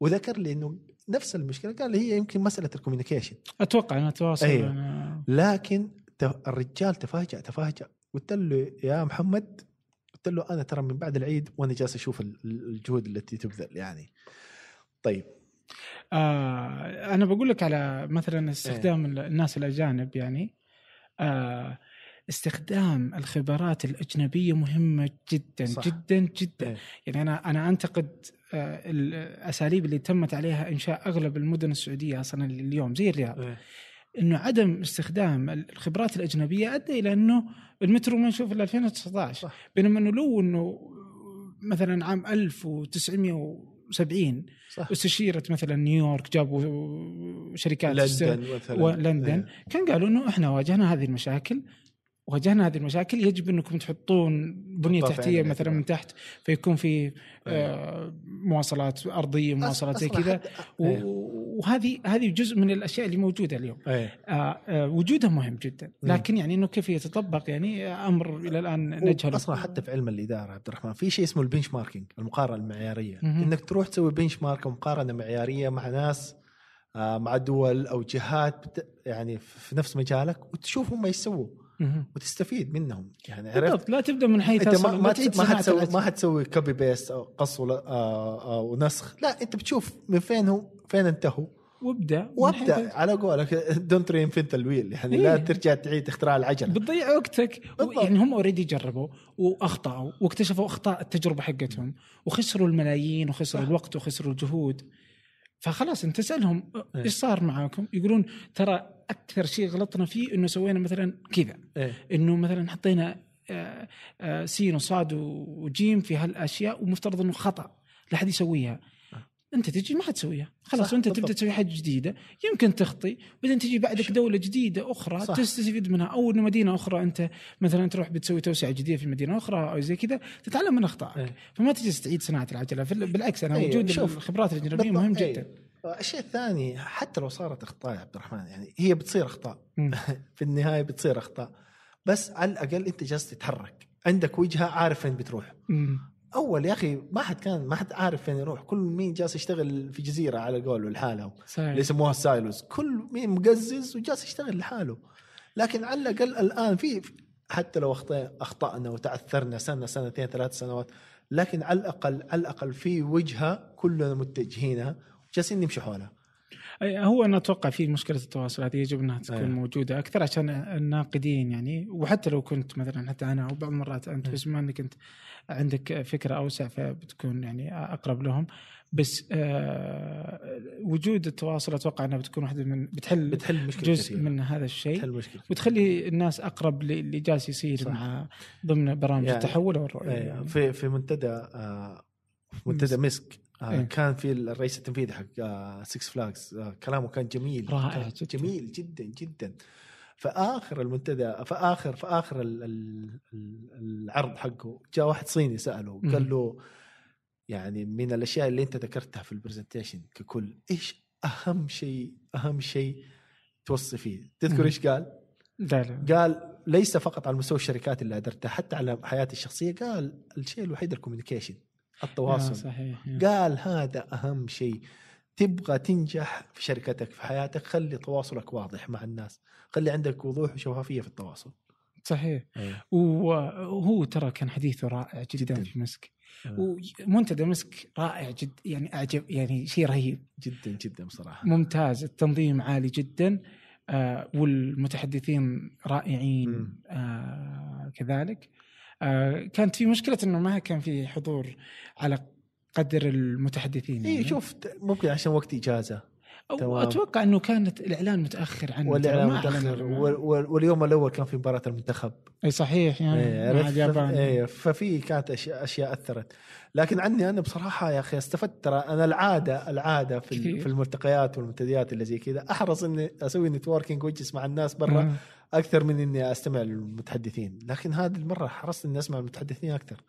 وذكر لي إنه نفس المشكلة. قال لي هي يمكن مسألة ال communication أتوقع إنه تواصل. أيوه. أنا- لكن الرجال تفاجأ تفاجأ. قلت له يا محمد. قلت له أنا ترى من بعد العيد وأنا جالس أشوف ال- ال- الجهود التي تبذل يعني. طيب. آه أنا بقول لك على مثلا استخدام إيه. الناس الأجانب يعني آه استخدام الخبرات الأجنبية مهمة جدا صح. جدا جدا إيه. يعني أنا أنا أنتقد آه الأساليب اللي تمت عليها إنشاء أغلب المدن السعودية أصلا اليوم زي الرياض إيه. إنه عدم استخدام الخبرات الأجنبية أدى إلى إنه المترو ما نشوف إلا 2019 صح. بينما إنه لو إنه مثلا عام 1970 صح استشيرت مثلا نيويورك جابوا شركات لندن مثلا ولندن إيه. كان قالوا إنه إحنا واجهنا هذه المشاكل واجهنا هذه المشاكل يجب إنكم تحطون بنية تحتية مثلا من. تحت فيكون في آه، مواصلات أرضية مواصلات زي كذا إيه. وهذه هذه جزء من الأشياء اللي موجودة اليوم إيه. آه، آه، وجودها مهم جدا مم. لكن يعني إنه كيف يتطبق يعني أمر إلى الآن نجهله أصلا حتى في علم الإدارة عبد الرحمن في شيء اسمه البنش ماركينج المقارنة المعيارية مهم. إنك تروح تسوي بنش مارك ومقارنة معيارية مع ناس آه، مع دول أو جهات بت- يعني في نفس مجالك وتشوف هم إيش يسووا مهم. وتستفيد منهم يعني عرفت لا تبدأ من حيث أنت ما ما, ما حتسوي. ما حتسوي copy paste أو قص ولا آه، آه، ونسخ لا أنت بتشوف من فين هم فين انتهوا وابدأ وابدأ على قولك don't reinvent the wheel يعني لا إيه. ترجع تعيد اختراع العجلة بتضيع وقتك بالضبط. يعني هم already جربوا وأخطأوا واكتشفوا أخطاء التجربة حقتهم وخسروا الملايين وخسروا. الوقت وخسروا الجهود فخلاص انت تسالهم إيه. إيش صار معاكم؟ يقولون ترى أكثر شيء غلطنا فيه إنه سوينا مثلا كذا إيه. إنه مثلا حطينا آه، آه، سين وصاد وجيم في هالأشياء ومفترض إنه خطأ لا أحد يسويها انت تجي ما حتسويها خلاص وانت. تبدأ تسوي حاجة جديدة يمكن تخطي بعدين تجي بعدك دولة جديدة أخرى صح. تستفيد منها أو إنه مدينة أخرى أنت مثلا تروح بتسوي توسعة جديدة في مدينة أخرى أو زي كذا تتعلم من أخطائك إيه. فما تجلس تعيد صناعة العجلة بالعكس أنا أيوة، وجود شوف. الخبرات الاجنبيه مهم أيوة. جدا الشيء الثاني حتى لو صارت أخطاء يا عبد الرحمن يعني هي بتصير أخطاء. في النهاية بتصير أخطاء بس على الأقل أنت جالس تتحرك عندك وجهة عارف فين بتروح مم. أول يا أخي ما حد كان ما حد عارف فين يروح. كل مين جالس يشتغل في جزيرة على قوله لحاله. اللي يسموها السايلوز. كل مين مقزز وجالس يشتغل لحاله. لكن على الأقل الآن في حتى لو أخطأنا وتعثرنا سنه سنتين ثلاث سنوات لكن على الاقل على الأقل في وجهة كلنا متجهينها وجالسين نمشي حولها. هو أنا أتوقع في مشكلة التواصل هذه يجب إنها تكون أيه. موجودة أكثر عشان الناقدين يعني وحتى لو كنت مثلا حتى أنا أو بعض المرات أنت. بس بما إنك أنت عندك فكرة أوسع فبتكون يعني أقرب لهم بس آه وجود التواصل أتوقع أنها بتكون واحدة من بتحل بتحل مشكلة جزء كثيرة. من هذا الشيء بتحل مشكلة وتخلي الناس أقرب اللي جالس يصير صح. مع ضمن برامج يعني- التحول والرؤيه يعني. في في منتدى آه، منتدى مسك إيه. كان في الرئيس التنفيذي حق آه، سكس فلاجز آه، كلامه كان جميل رائع كان جداً. جميل جدا جدا في اخر المنتدى في اخر في اخر ال- ال- ال- العرض حقه جاء واحد صيني سأله. قال له يعني من الأشياء اللي أنت ذكرتها في ال presentation ككل إيش أهم شيء أهم شيء توصي فيه تذكر. إيش قال؟ قال ليس فقط على مستوى الشركات اللي أدرتها حتى على حياتي الشخصية قال الشيء الوحيد ال communication آه، التواصل. صحيح قال هذا أهم شيء. تبغى تنجح في شركتك في حياتك خلي تواصلك واضح مع الناس. خلي عندك وضوح وشفافية في التواصل. صحيح. وهو ترى كان حديثه رائع جدا, جداً. في مسك. آه. ومنتدى مسك رائع جدا يعني اعجب يعني شيء رهيب. جدا جدا بصراحة. ممتاز. التنظيم عالي جدا. آه والمتحدثين رائعين. آه كذلك. آه كانت في مشكلة إنه ما كان في حضور على قدر المتحدثين اي يعني. شوف ممكن عشان وقت إجازة أو تمام. أتوقع إنه كانت الإعلان متأخر عنه والإعلان متأخر واليوم الأول كان في مباراة المنتخب إي صحيح يعني إيه، مع؟ اليابان إيه، ففي كانت اشياء أشياء أثرت لكن عني أنا بصراحة يا أخي استفدت ترى أنا العادة العادة في كثير. في الملتقيات والمنتديات اللي زي كذا أحرص إني أسوي networking وأجلس مع الناس برا آه. أكثر من إني أستمع للمتحدثين لكن هذه المرة حرصت إني أسمع المتحدثين أكثر.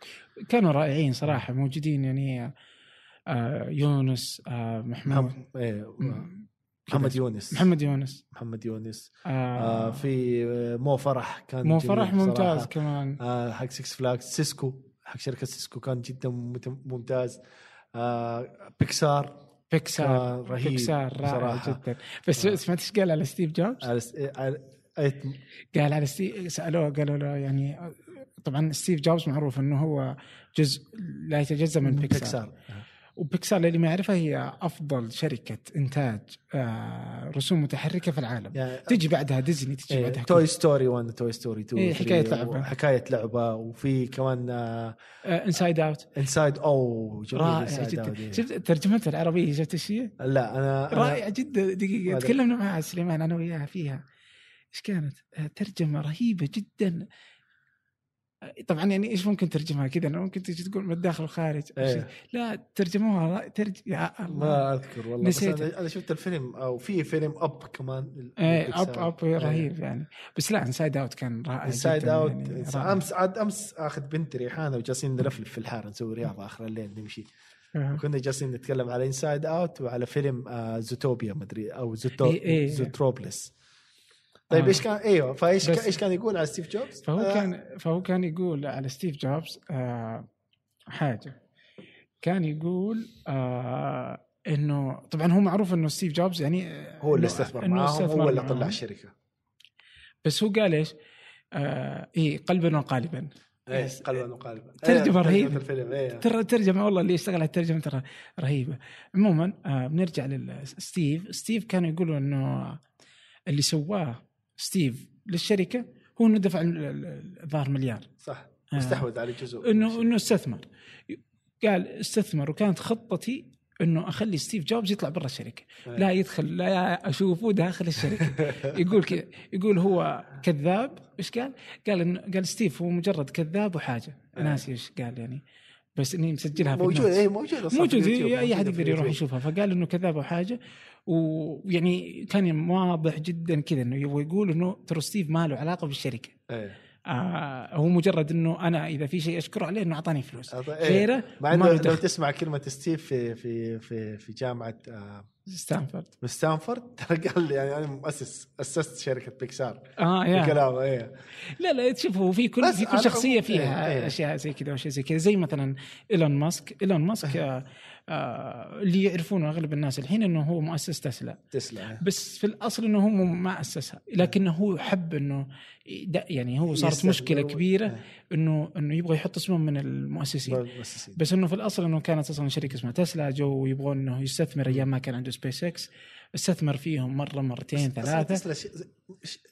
كانوا رائعين صراحة موجودين يعني آه يونس آه محمود. محمد, إيه، محمد. يونس. محمد يونس. محمد يونس. آه. آه في آه، مو فرح كان مو فرح ممتاز. كمان. آه حق سكس فلاكس سيسكو حق شركة سيسكو كان جدا مت- ممتاز. آه بيكسار. بيكسار. رهيب بيكسار رائع. جدا. بس آه. سمعت إيش قال على ستيف جوبز؟ على س- على أي- قال على ستيف سألوه قالوا له يعني طبعا ستيف جوبز معروف إنه هو جزء لا يتجزأ من بيكسار, بيكسار وبيكسار للي ما يعرفها هي أفضل شركة إنتاج آه رسوم متحركة في العالم. يعني تجي بعدها ديزني تجي إيه بعدها توي ستوري 1 توي ستوري 2 إيه، 3 حكاية لعبة. حكاية لعبة. وفي كمان انسايد اوت انسايد أو رائع جدا. إيه. شفت ترجمتها العربية شفت إيش هي؟ لا أنا أنا- رائعه جدا. دقيقة تكلمنا مع سليمان أنا وياه فيها. إيش كانت؟ آه، ترجمة رهيبة جدا آه، طبعا يعني إيش ممكن ترجمها كذا أنا ممكن تجي تقول من الداخل والخارج. إيه. لا ترجموها ترج... يا الله ما أذكر والله بس نسيت. أنا أنا شفت الفيلم أو في فيلم Up كمان إيه. Up Up رهيب يعني بس لا Inside Out كان رائع Inside جدا Out يعني. أمس عاد أمس أخذ بنتي ريحانة وجالسين نلفلف في الحارة نسوي رياضة آخر الليل نمشي آه. كنا جالسين نتكلم على Inside Out وعلى فيلم آه Zootopia مدري أو زوتو إيه، إيه. Zootropolis طيب آه. إيش كان إيوه فإيش إيش كان يقول على ستيف جوبز؟ فهو آه، كان فهو كان يقول على ستيف جوبز آه حاجة كان يقول آه إنه طبعا هو معروف إنه ستيف جوبز يعني آه، هو اللي استثمر معاهم استثمر هو اللي. طلع الشركة بس هو قال إيش؟ آه إيه قلبا وقالبا إيه قلبا وقالبا ترجمة إيه، رهيبة. الفيلم إيه ترى الترجمه والله اللي يشتغل على الترجمة ترى رهيبة عموما آه بنرجع لستيف ستيف كانوا يقولوا إنه اللي سواه ستيف للشركة هو إنه دفع ال- ال- الظاهر مليار صح آه. استحوذ على جزء انه إنه استثمر قال استثمر وكانت خطتي إنه أخلي ستيف جوبز يطلع برا الشركة إيه. لا يدخل لا أشوفه داخل الشركة يقول كذا يقول هو كذاب إيش قال؟ قال انه قال ستيف هو مجرد كذاب وحاجة إيه. ناسي إيش قال يعني بس إني مسجلها في موجود ال notes. اي موجود أصلاً في موجود اليوتيوب، أي أحد يقدر يروح. يشوفها فقال إنه كذاب وحاجة ويعني كان واضح جدا كذا إنه يبغى يقول إنه ترى ستيف ما له علاقة بالشركة. إيه. آه هو مجرد إنه أنا إذا في شيء أشكره عليه إنه أعطاني فلوس. إيه. غيره مع ما انه لو. تسمع كلمة ستيف في في في في جامعة آه، ستانفورد. ستانفورد ترى قال لي يعني أنا مؤسس أسست شركة بيكسار. آه يا. بكلامه إيه. لا لا تشوف هو في كل في كل شخصية فيها إيه، إيه. أشياء زي كذا وأشياء زي كذا. زي مثلا إيلون ماسك. إيلون ماسك آه آه اللي يعرفونه أغلب الناس الحين إنه هو مؤسس تسلا تسلا إيه. بس في الأصل إنه هو ما أسسها لكنه هو حب إنه يعني هو صارت مشكلة كبيرة إيه. انه إنه يبغى يحط اسمهم من المؤسسين مؤسسين بس إنه في الأصل إنه كانت أصلا شركة اسمها تسلا جوا يبغون إنه يستثمر أيام ما كان عنده سبيس إكس استثمر فيهم مرة مرتين ثلاثة تسلا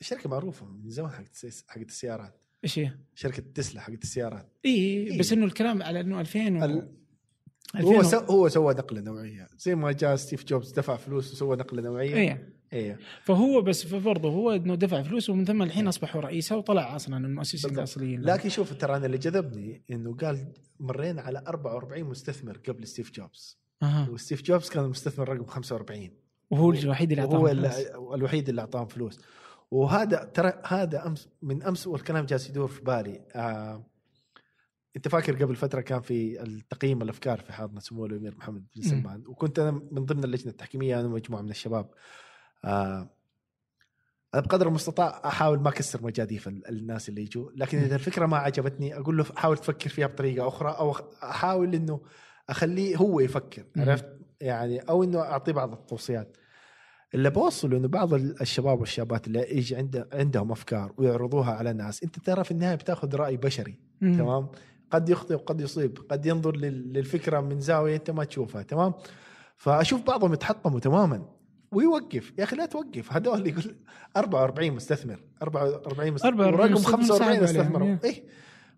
شركة معروفة من زمان حقت حقت السيارات إيش هي؟ شركة تسلا حقت السيارات اي إيه. بس إنه الكلام على إنه 2000 و... ال- 2000 هو سو هو سوى نقلة نوعية. زي ما جاء ستيف جوبز دفع فلوس وسوى نقلة نوعية. إيه. إيه. فهو بس برضه هو إنه دفع فلوس ومن ثم الحين اصبح هو رئيسة وطلع أصلا المؤسسين. الاصليين لكن شوف ترى أنا اللي جذبني إنه قال مرينا على 44 مستثمر قبل ستيف جوبز. أها. وستيف جوبز كان المستثمر رقم 45 وهو الوحيد اللي وهو اعطاه ال- فلوس. الوحيد اللي أعطاهم فلوس. وهذا ترى هذا امس من أمس والكلام جالس يدور في بالي. آه أنت فاكر قبل فترة كان في التقييم الأفكار في حاضنة سمو الأمير محمد بن. سلمان وكنت أنا من ضمن اللجنة التحكيمية أنا ومجموعه من الشباب آه أنا بقدر المستطاع أحاول ما أكسر مجاديف ال- الناس اللي يجوا لكن إذا الفكرة ما عجبتني أقول له حاول تفكر فيها بطريقة أخرى أو أحاول إنه أخليه هو يفكر. عرفت يعني أو إنه أعطيه بعض التوصيات اللي بوصله إنه بعض ال- الشباب والشابات اللي يجي عنده عندهم أفكار ويعرضوها على ناس أنت ترى في النهاية بتاخذ رأي بشري. تمام قد يخطئ وقد يصيب قد ينظر لل- للفكرة من زاوية أنت ما تشوفها تمام؟ فأشوف بعضهم يتحطموا تماما ويوقف. يا أخي لا توقف هذول يقول 44 مستثمر 44 مستثمر 44 ورقم مستثمر 45 صعب عليهم، استثمروا إيه. إيه.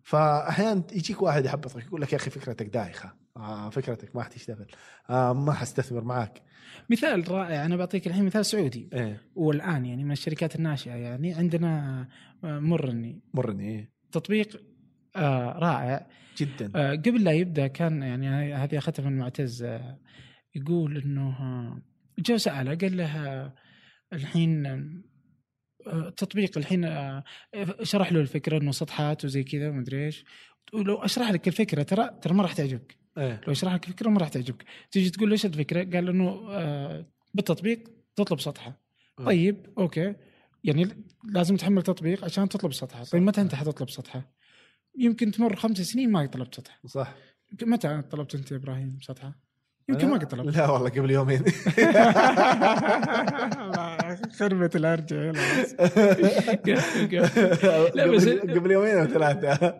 فاحيانا يجيك واحد يحبطك يقول لك يا أخي فكرتك دايخة. آه فكرتك ما حتشتغل آه ما حستثمر معاك. مثال رائع أنا بعطيك الحين مثال سعودي. إيه. والآن يعني من الشركات الناشئة يعني عندنا آه، مرني مرني إيه. تطبيق آه رائع. جدا. آه قبل لا يبدأ كان يعني هذه أخذتها من معتز آه يقول إنه آه، جو ساله قال له آه، الحين آه، تطبيق الحين آه، شرح له الفكرة إنه سطحات وزي كذا ومدري إيش. ولو أشرح لك الفكرة ترى ترى ما راح تعجبك. إيه. لو أشرح لك الفكرة ما راح تعجبك. تيجي تقول له إيش الفكرة؟ قال إنه آه بالتطبيق تطلب سطحة. آه. طيب أوكي. يعني لازم تحمل تطبيق عشان تطلب سطحة. طيب متى أنت حتطلب سطحة؟ يمكن تمر خمس سنين ما طلبت سطحه صح. متى طلبت أنت يا إبراهيم سطحة؟ يمكن ما قد طلبت. لا والله قبل يومين. خربت الأرجع لا بس- قبل, يومين أو ثلاثة.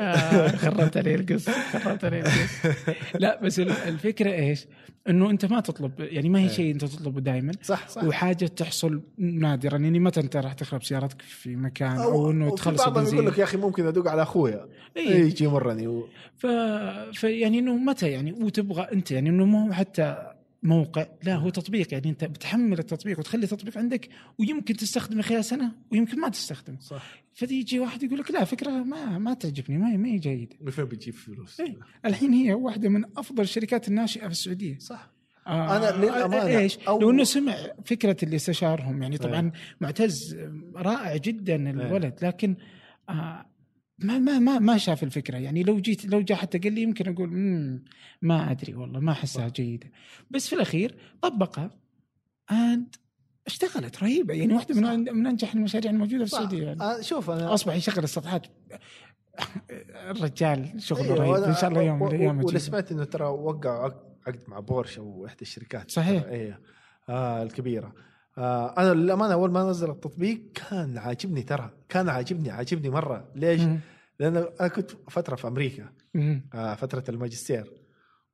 آه، خربت علي القص خربت علي القص. لا بس ال- الفكرة إيش؟ إنه أنت ما تطلب يعني ما هي شيء أنت تطلبه دائما صح صح. وحاجة تحصل نادرا يعني متى أنت راح تخرب سيارتك في مكان أو إنه تخلص بعضهم يقول لك يا أخي ممكن أدق على أخويا. إيه. يجي يمرني و... ف... فيعني إنه متى يعني؟ وتبغى أنت يعني إنه مو حتى موقع لا هو تطبيق يعني أنت بتحمل التطبيق وتخلي التطبيق عندك ويمكن تستخدمه خلال سنة ويمكن ما تستخدمه صح فيجي واحد يقول لك لا فكرة ما ما تعجبني ما هي ما هي جيدة من فين بتجيب فلوس؟ إيه. الحين هي واحدة من أفضل الشركات الناشئة في السعودية صح آه أنا للأمانة إيش؟ أول- لو إنه سمع فكرة اللي استشارهم يعني طبعا إيه. معتز رائع جدا الولد لكن آه ما ما ما ما شاف الفكرة. يعني لو جيت لو جاء حتى قال لي يمكن أقول مم ما أدري والله ما أحسها جيدة. بس في الأخير طبقها. اند اشتغلت رهيبة. يعني واحدة من من أنجح المشاريع الموجودة في. السعودية يعني. آه شوف أنا أصبح يشغل السطحات الرجال شغله أيوة، رهيب. إن شاء الله يوم من الأيام و- ولا أجيبه. سمعت إنه ترى وقعوا عقد- مع بورش أو احدى الشركات. صحيح. إيه. آه الكبيرة. آه أنا للأمانة أول ما نزل التطبيق كان عاجبني ترى كان عاجبني عاجبني مرة ليش؟ مم. لأن أنا كنت فترة في أمريكا مم. آه فترة الماجستير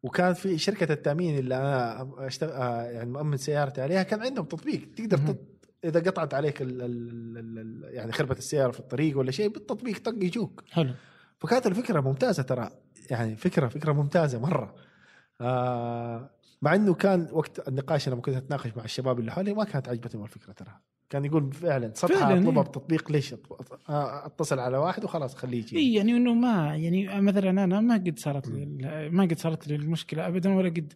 وكان في شركة التأمين اللي أنا أشتغل آه يعني مؤمن سيارتي عليها كان عندهم تطبيق تقدر. تط... إذا قطعت عليك ال... ال... ال... ال... يعني خربت السيارة في الطريق ولا شيء بالتطبيق طق يجوك حلو فكانت الفكرة ممتازة ترى يعني فكرة فكرة ممتازة مرة آه مع إنه كان وقت النقاش لما كنت أتناقش مع الشباب اللي حولي ما كانت عجبتهم الفكرة ترى كان يقول فعلا فعلاً، أطلبها إيه. بتطبيق ليش أتصل على واحد وخلاص خليه يجي اي يعني إنه ما يعني مثلا أنا ما قد صارت لي ما قد صارت لي المشكلة ابدا ولا قد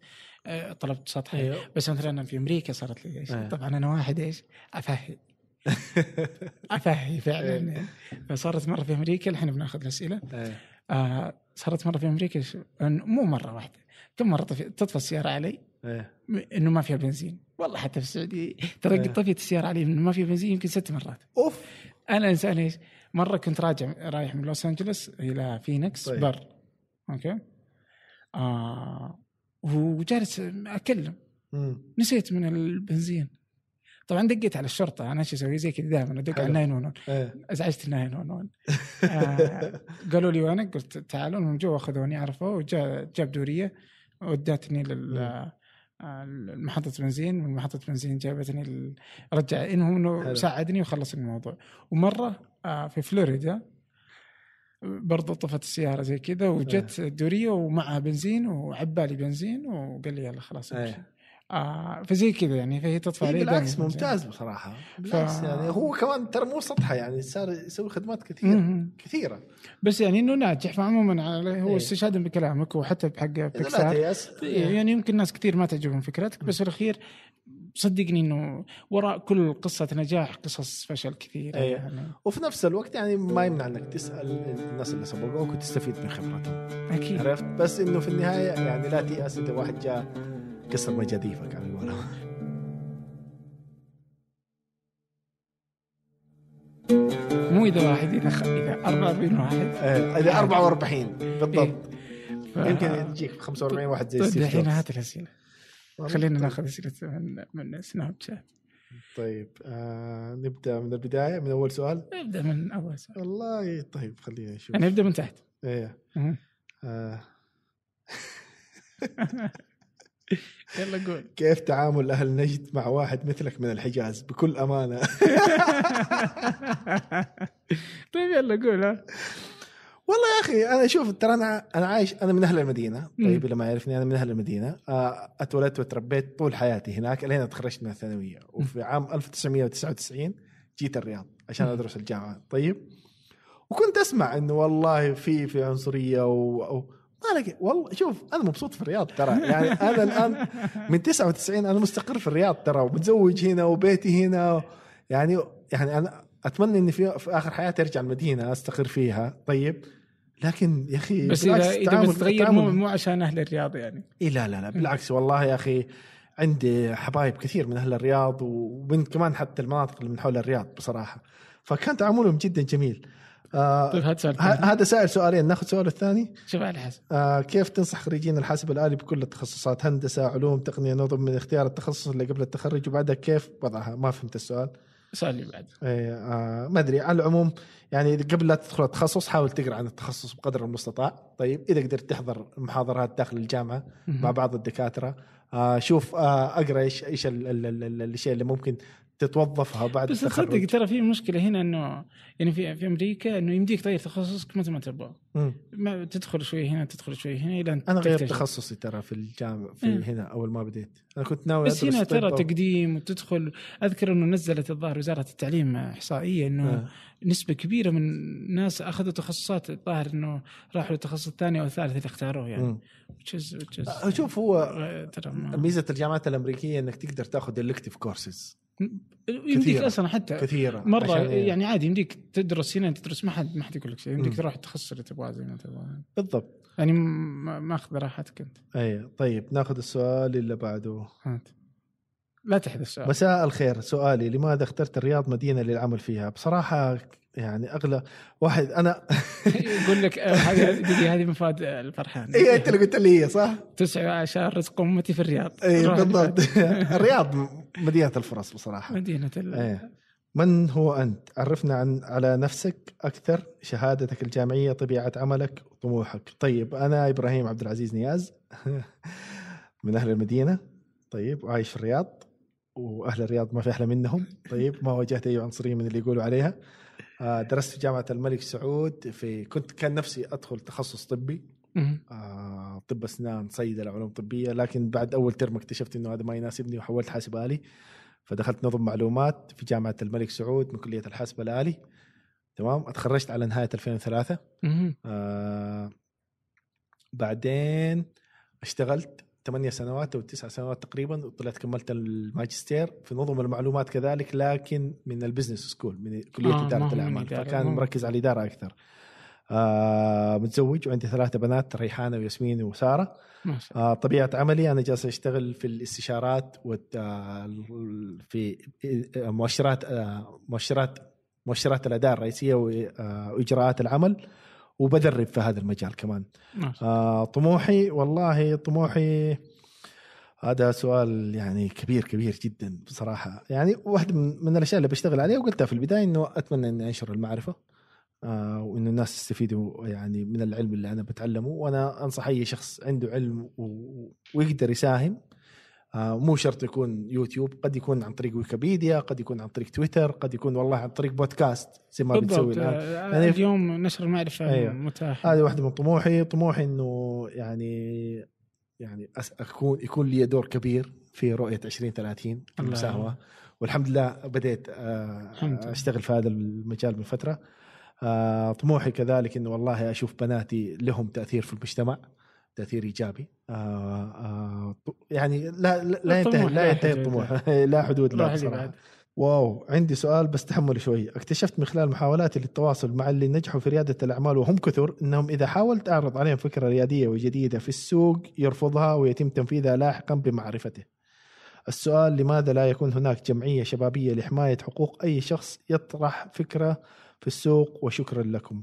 آه، طلبت سطح أيوه. بس مثلا أنا في أمريكا صارت لي إيش أيه. طبعا أنا واحد إيش أفهي أفهي فعلا. يعني. فصارت مرة في أمريكا الحين بناخذ الأسئلة إيه. آه صارت مرة في أمريكا مو مرة واحدة كم مرة طفي- تطفى السيارة علي إيه. إنه ما فيها بنزين والله حتى في السعودية ترى أيه. قد طفيت السيارة علي إنه ما فيها بنزين يمكن ست مرات أوف أنا إنسان إيش؟ مرة كنت راجع رايح من لوس أنجلوس إلى فينيكس. طيب. بر أوكي آه وجالس أكلم مم. نسيت من البنزين طبعا دقيت على الشرطة أنا إيش أسوي زي كذا دائما أدق. على 911 إيه. ازعجت ال 911 آه قالوا لي وينك؟ قلت تعالوا من جوا أخذوني عرفوا وجاء جاب دورية وداتني لل آه، محطة بنزين من محطة بنزين جابتني رجع إنه. ساعدني وخلص الموضوع ومرة آه، في فلوريدا برضو طفت السيارة زي كذا وجت الدورية ومعها بنزين وعبالي بنزين وقال لي يلا خلاص امشي. إيه. آه فزي كذا يعني فهي تطفى إيه علي بالعكس دايماً. ممتاز بصراحة بالعكس ف- يعني هو كمان ترى مو سطحة يعني صار يسوي خدمات كثيرة مم. كثيرة بس يعني إنه ناجح فعموما هو إيه. استشهادا بكلامك وحتى بحق بيكسار تيأس يعني يمكن ناس كثير ما تعجبهم فكرتك بس في الأخير صدقني إنه وراء كل قصة نجاح قصص فشل كثيرة أيوة. يعني وفي نفس الوقت يعني ما يمنع إنك تسأل الناس اللي سبقوك وتستفيد من خبرتهم أكيد عرفت بس إنه في النهاية يعني لا تيأس إذا واحد جاء كسر مجاديفك على قولهم مو إذا واحد إذا خ... إذا 44 واحد. إيه، إذا 44 بالضبط. ف... يمكن يجيك 45 واحد زي طيب ستيف الحين جوبز. هات الأسئلة. خلينا ناخذ أسئلة من من سناب شات. طيب آه نبدأ من البداية من أول سؤال؟ نبدأ من أول سؤال. والله طيب خلينا نشوف يعني نبدأ من تحت. إيه. آه. يلا قول. كيف تعامل أهل نجد مع واحد مثلك من الحجاز؟ بكل أمانة. طيب يلا قول ها. والله يا أخي أنا شوف ترى أنا أنا عايش أنا من أهل المدينة. طيب اللي ما يعرفني أنا من أهل المدينة. آه، أتولدت وتربيت طول حياتي هناك لين تخرجت من الثانوية. وفي عام 1999 جيت الرياض عشان. أدرس الجامعة. طيب وكنت أسمع إنه والله في في عنصرية و... ما لقي والله شوف أنا مبسوط في الرياض ترى. يعني أنا الآن من 99 أنا مستقر في الرياض ترى ومتزوج هنا وبيتي هنا. يعني يعني أنا أتمنى إني في, في آخر حياتي أرجع المدينة أستقر فيها. طيب لكن يا أخي بس اذا إذا بتتغير مو مو عشان أهل الرياض يعني. إيه لا لا لا بالعكس والله يا أخي عندي حبايب كثير من أهل الرياض ومن كمان حتى المناطق اللي من حول الرياض بصراحة. فكان تعاملهم جدا جميل. آه طيب هات سؤال. هذا سائل سؤالين ناخذ سؤال الثاني؟ شوف على حسب. آه كيف تنصح خريجين الحاسب الآلي بكل التخصصات؟ هندسة علوم تقنية نظم من اختيار التخصص اللي قبل التخرج وبعدها كيف؟ وضعها. ما فهمت السؤال. السؤال اللي بعد إيه، آه ما أدري. على العموم يعني قبل لا تدخل التخصص حاول تقرأ عن التخصص بقدر المستطاع. طيب إذا قدرت تحضر محاضرات داخل الجامعة مع بعض الدكاترة. آه شوف آه أقرأ إيش إيش ال- ال- ال- ال- الاشياء اللي ممكن تتوظفها بعد بس تصدق ترى في مشكلة هنا إنه يعني في في أمريكا إنه يمديك تغير تخصصك متى ما تبغى مم. ما تدخل شوي هنا تدخل شوي هنا إلى أنا غيرت. تخصصي ترى في الجامعة في مم. هنا أول ما بديت أنا كنت ناوي بس هنا ترى تقديم وتدخل أذكر إنه نزلت الظاهر وزارة التعليم إحصائية إنه آه. نسبة كبيرة من الناس أخذوا تخصصات الظاهر إنه راحوا للتخصص الثاني أو الثالث اللي اختاروه يعني مم. شوف هو ميزة الجامعات الأمريكية إنك تقدر تأخذ elective courses يمديك كثيرة. أصلا حتى كثيرة. مرة عشان- يعني عادي يمديك تدرس هنا تدرس ما حد ما حد يقول لك شيء. يمديك. تروح التخصص اللي تبغاه زي ما تبغى بالضبط. يعني ما- ماخذ راحتك أنت. أي طيب ناخذ السؤال اللي بعده. هات. لا تحدث السؤال. مساء الخير. سؤالي لماذا اخترت الرياض مدينة للعمل فيها؟ بصراحة يعني أغلى واحد أنا يقول لك آه، هذه هذه مفاد الفرحان اي أنت اللي قلت لي هي صح؟ تسعى عشان رزق أمتي في الرياض. اي بالضبط. الرياض مدينة الفرص بصراحة. مدينة ال... إيه. من هو أنت؟ عرفنا عن على نفسك أكثر شهادتك الجامعية طبيعة عملك وطموحك طيب أنا إبراهيم عبد العزيز نياز من أهل المدينة. طيب وعايش في الرياض وأهل الرياض ما في أحلى منهم. طيب ما واجهت أي عنصرية من اللي يقولوا عليها. آه، درست في جامعة الملك سعود في كنت كان نفسي أدخل تخصص طبي. آه، طب أسنان صيدله علوم طبيه لكن بعد أول ترم اكتشفت إنه هذا ما يناسبني وحولت حاسب آلي. فدخلت نظم معلومات في جامعة الملك سعود من كلية الحاسب الآلي. تمام؟ أتخرجت على نهاية 2003 مهم. آه بعدين اشتغلت ثمانية سنوات أو تسع سنوات تقريبا وطلعت كملت الماجستير في نظم المعلومات كذلك لكن من ال business school من كلية آه، إدارة الأعمال. فكان مركز على الإدارة أكثر. آه متزوج وعندي ثلاثة بنات ريحانة وياسمين وسارة. آه طبيعة عملي أنا جالس أشتغل في الاستشارات آه، في آه، مؤشرات آه، مؤشرات مؤشرات الأداء الرئيسية وإجراءات العمل وبدرب في هذا المجال كمان. آه طموحي والله طموحي هذا سؤال يعني كبير كبير جدا بصراحة. يعني واحدة من, الأشياء اللي بشتغل عليها وقلتها في البداية إنه أتمنى إني أنشر المعرفة. آه وإنه الناس يستفيدوا يعني من العلم اللي أنا بتعلمه وأنا أنصح أي شخص عنده علم. ويقدر يساهم آه مو شرط يكون يوتيوب قد يكون عن طريق ويكيبيديا قد يكون عن طريق تويتر قد يكون والله عن طريق بودكاست زي ما بتسوي الآن آه، يعني- اليوم نشر المعرفة أيوه. متاح هذه واحدة من طموحي طموحي إنه يعني يعني أكون يكون لي دور كبير في رؤية 2030 في الله. المساهمه والحمد لله بديت. أشتغل في هذا المجال من فترة آه، طموحي كذلك إنه والله أشوف بناتي لهم تأثير في المجتمع تأثير إيجابي. آه، آه، يعني لا لا- ينتهي لا ينتهي الطموح. لا حدود بصراحة. بعد. واو عندي سؤال بس تحملي شوي. اكتشفت من خلال محاولاتي للتواصل مع اللي نجحوا في ريادة الأعمال وهم كثر أنهم إذا حاولت أعرض عليهم فكرة ريادية وجديدة في السوق يرفضها ويتم تنفيذها لاحقا بمعرفته. السؤال لماذا لا يكون هناك جمعية شبابية لحماية حقوق أي شخص يطرح فكرة في السوق وشكرا لكم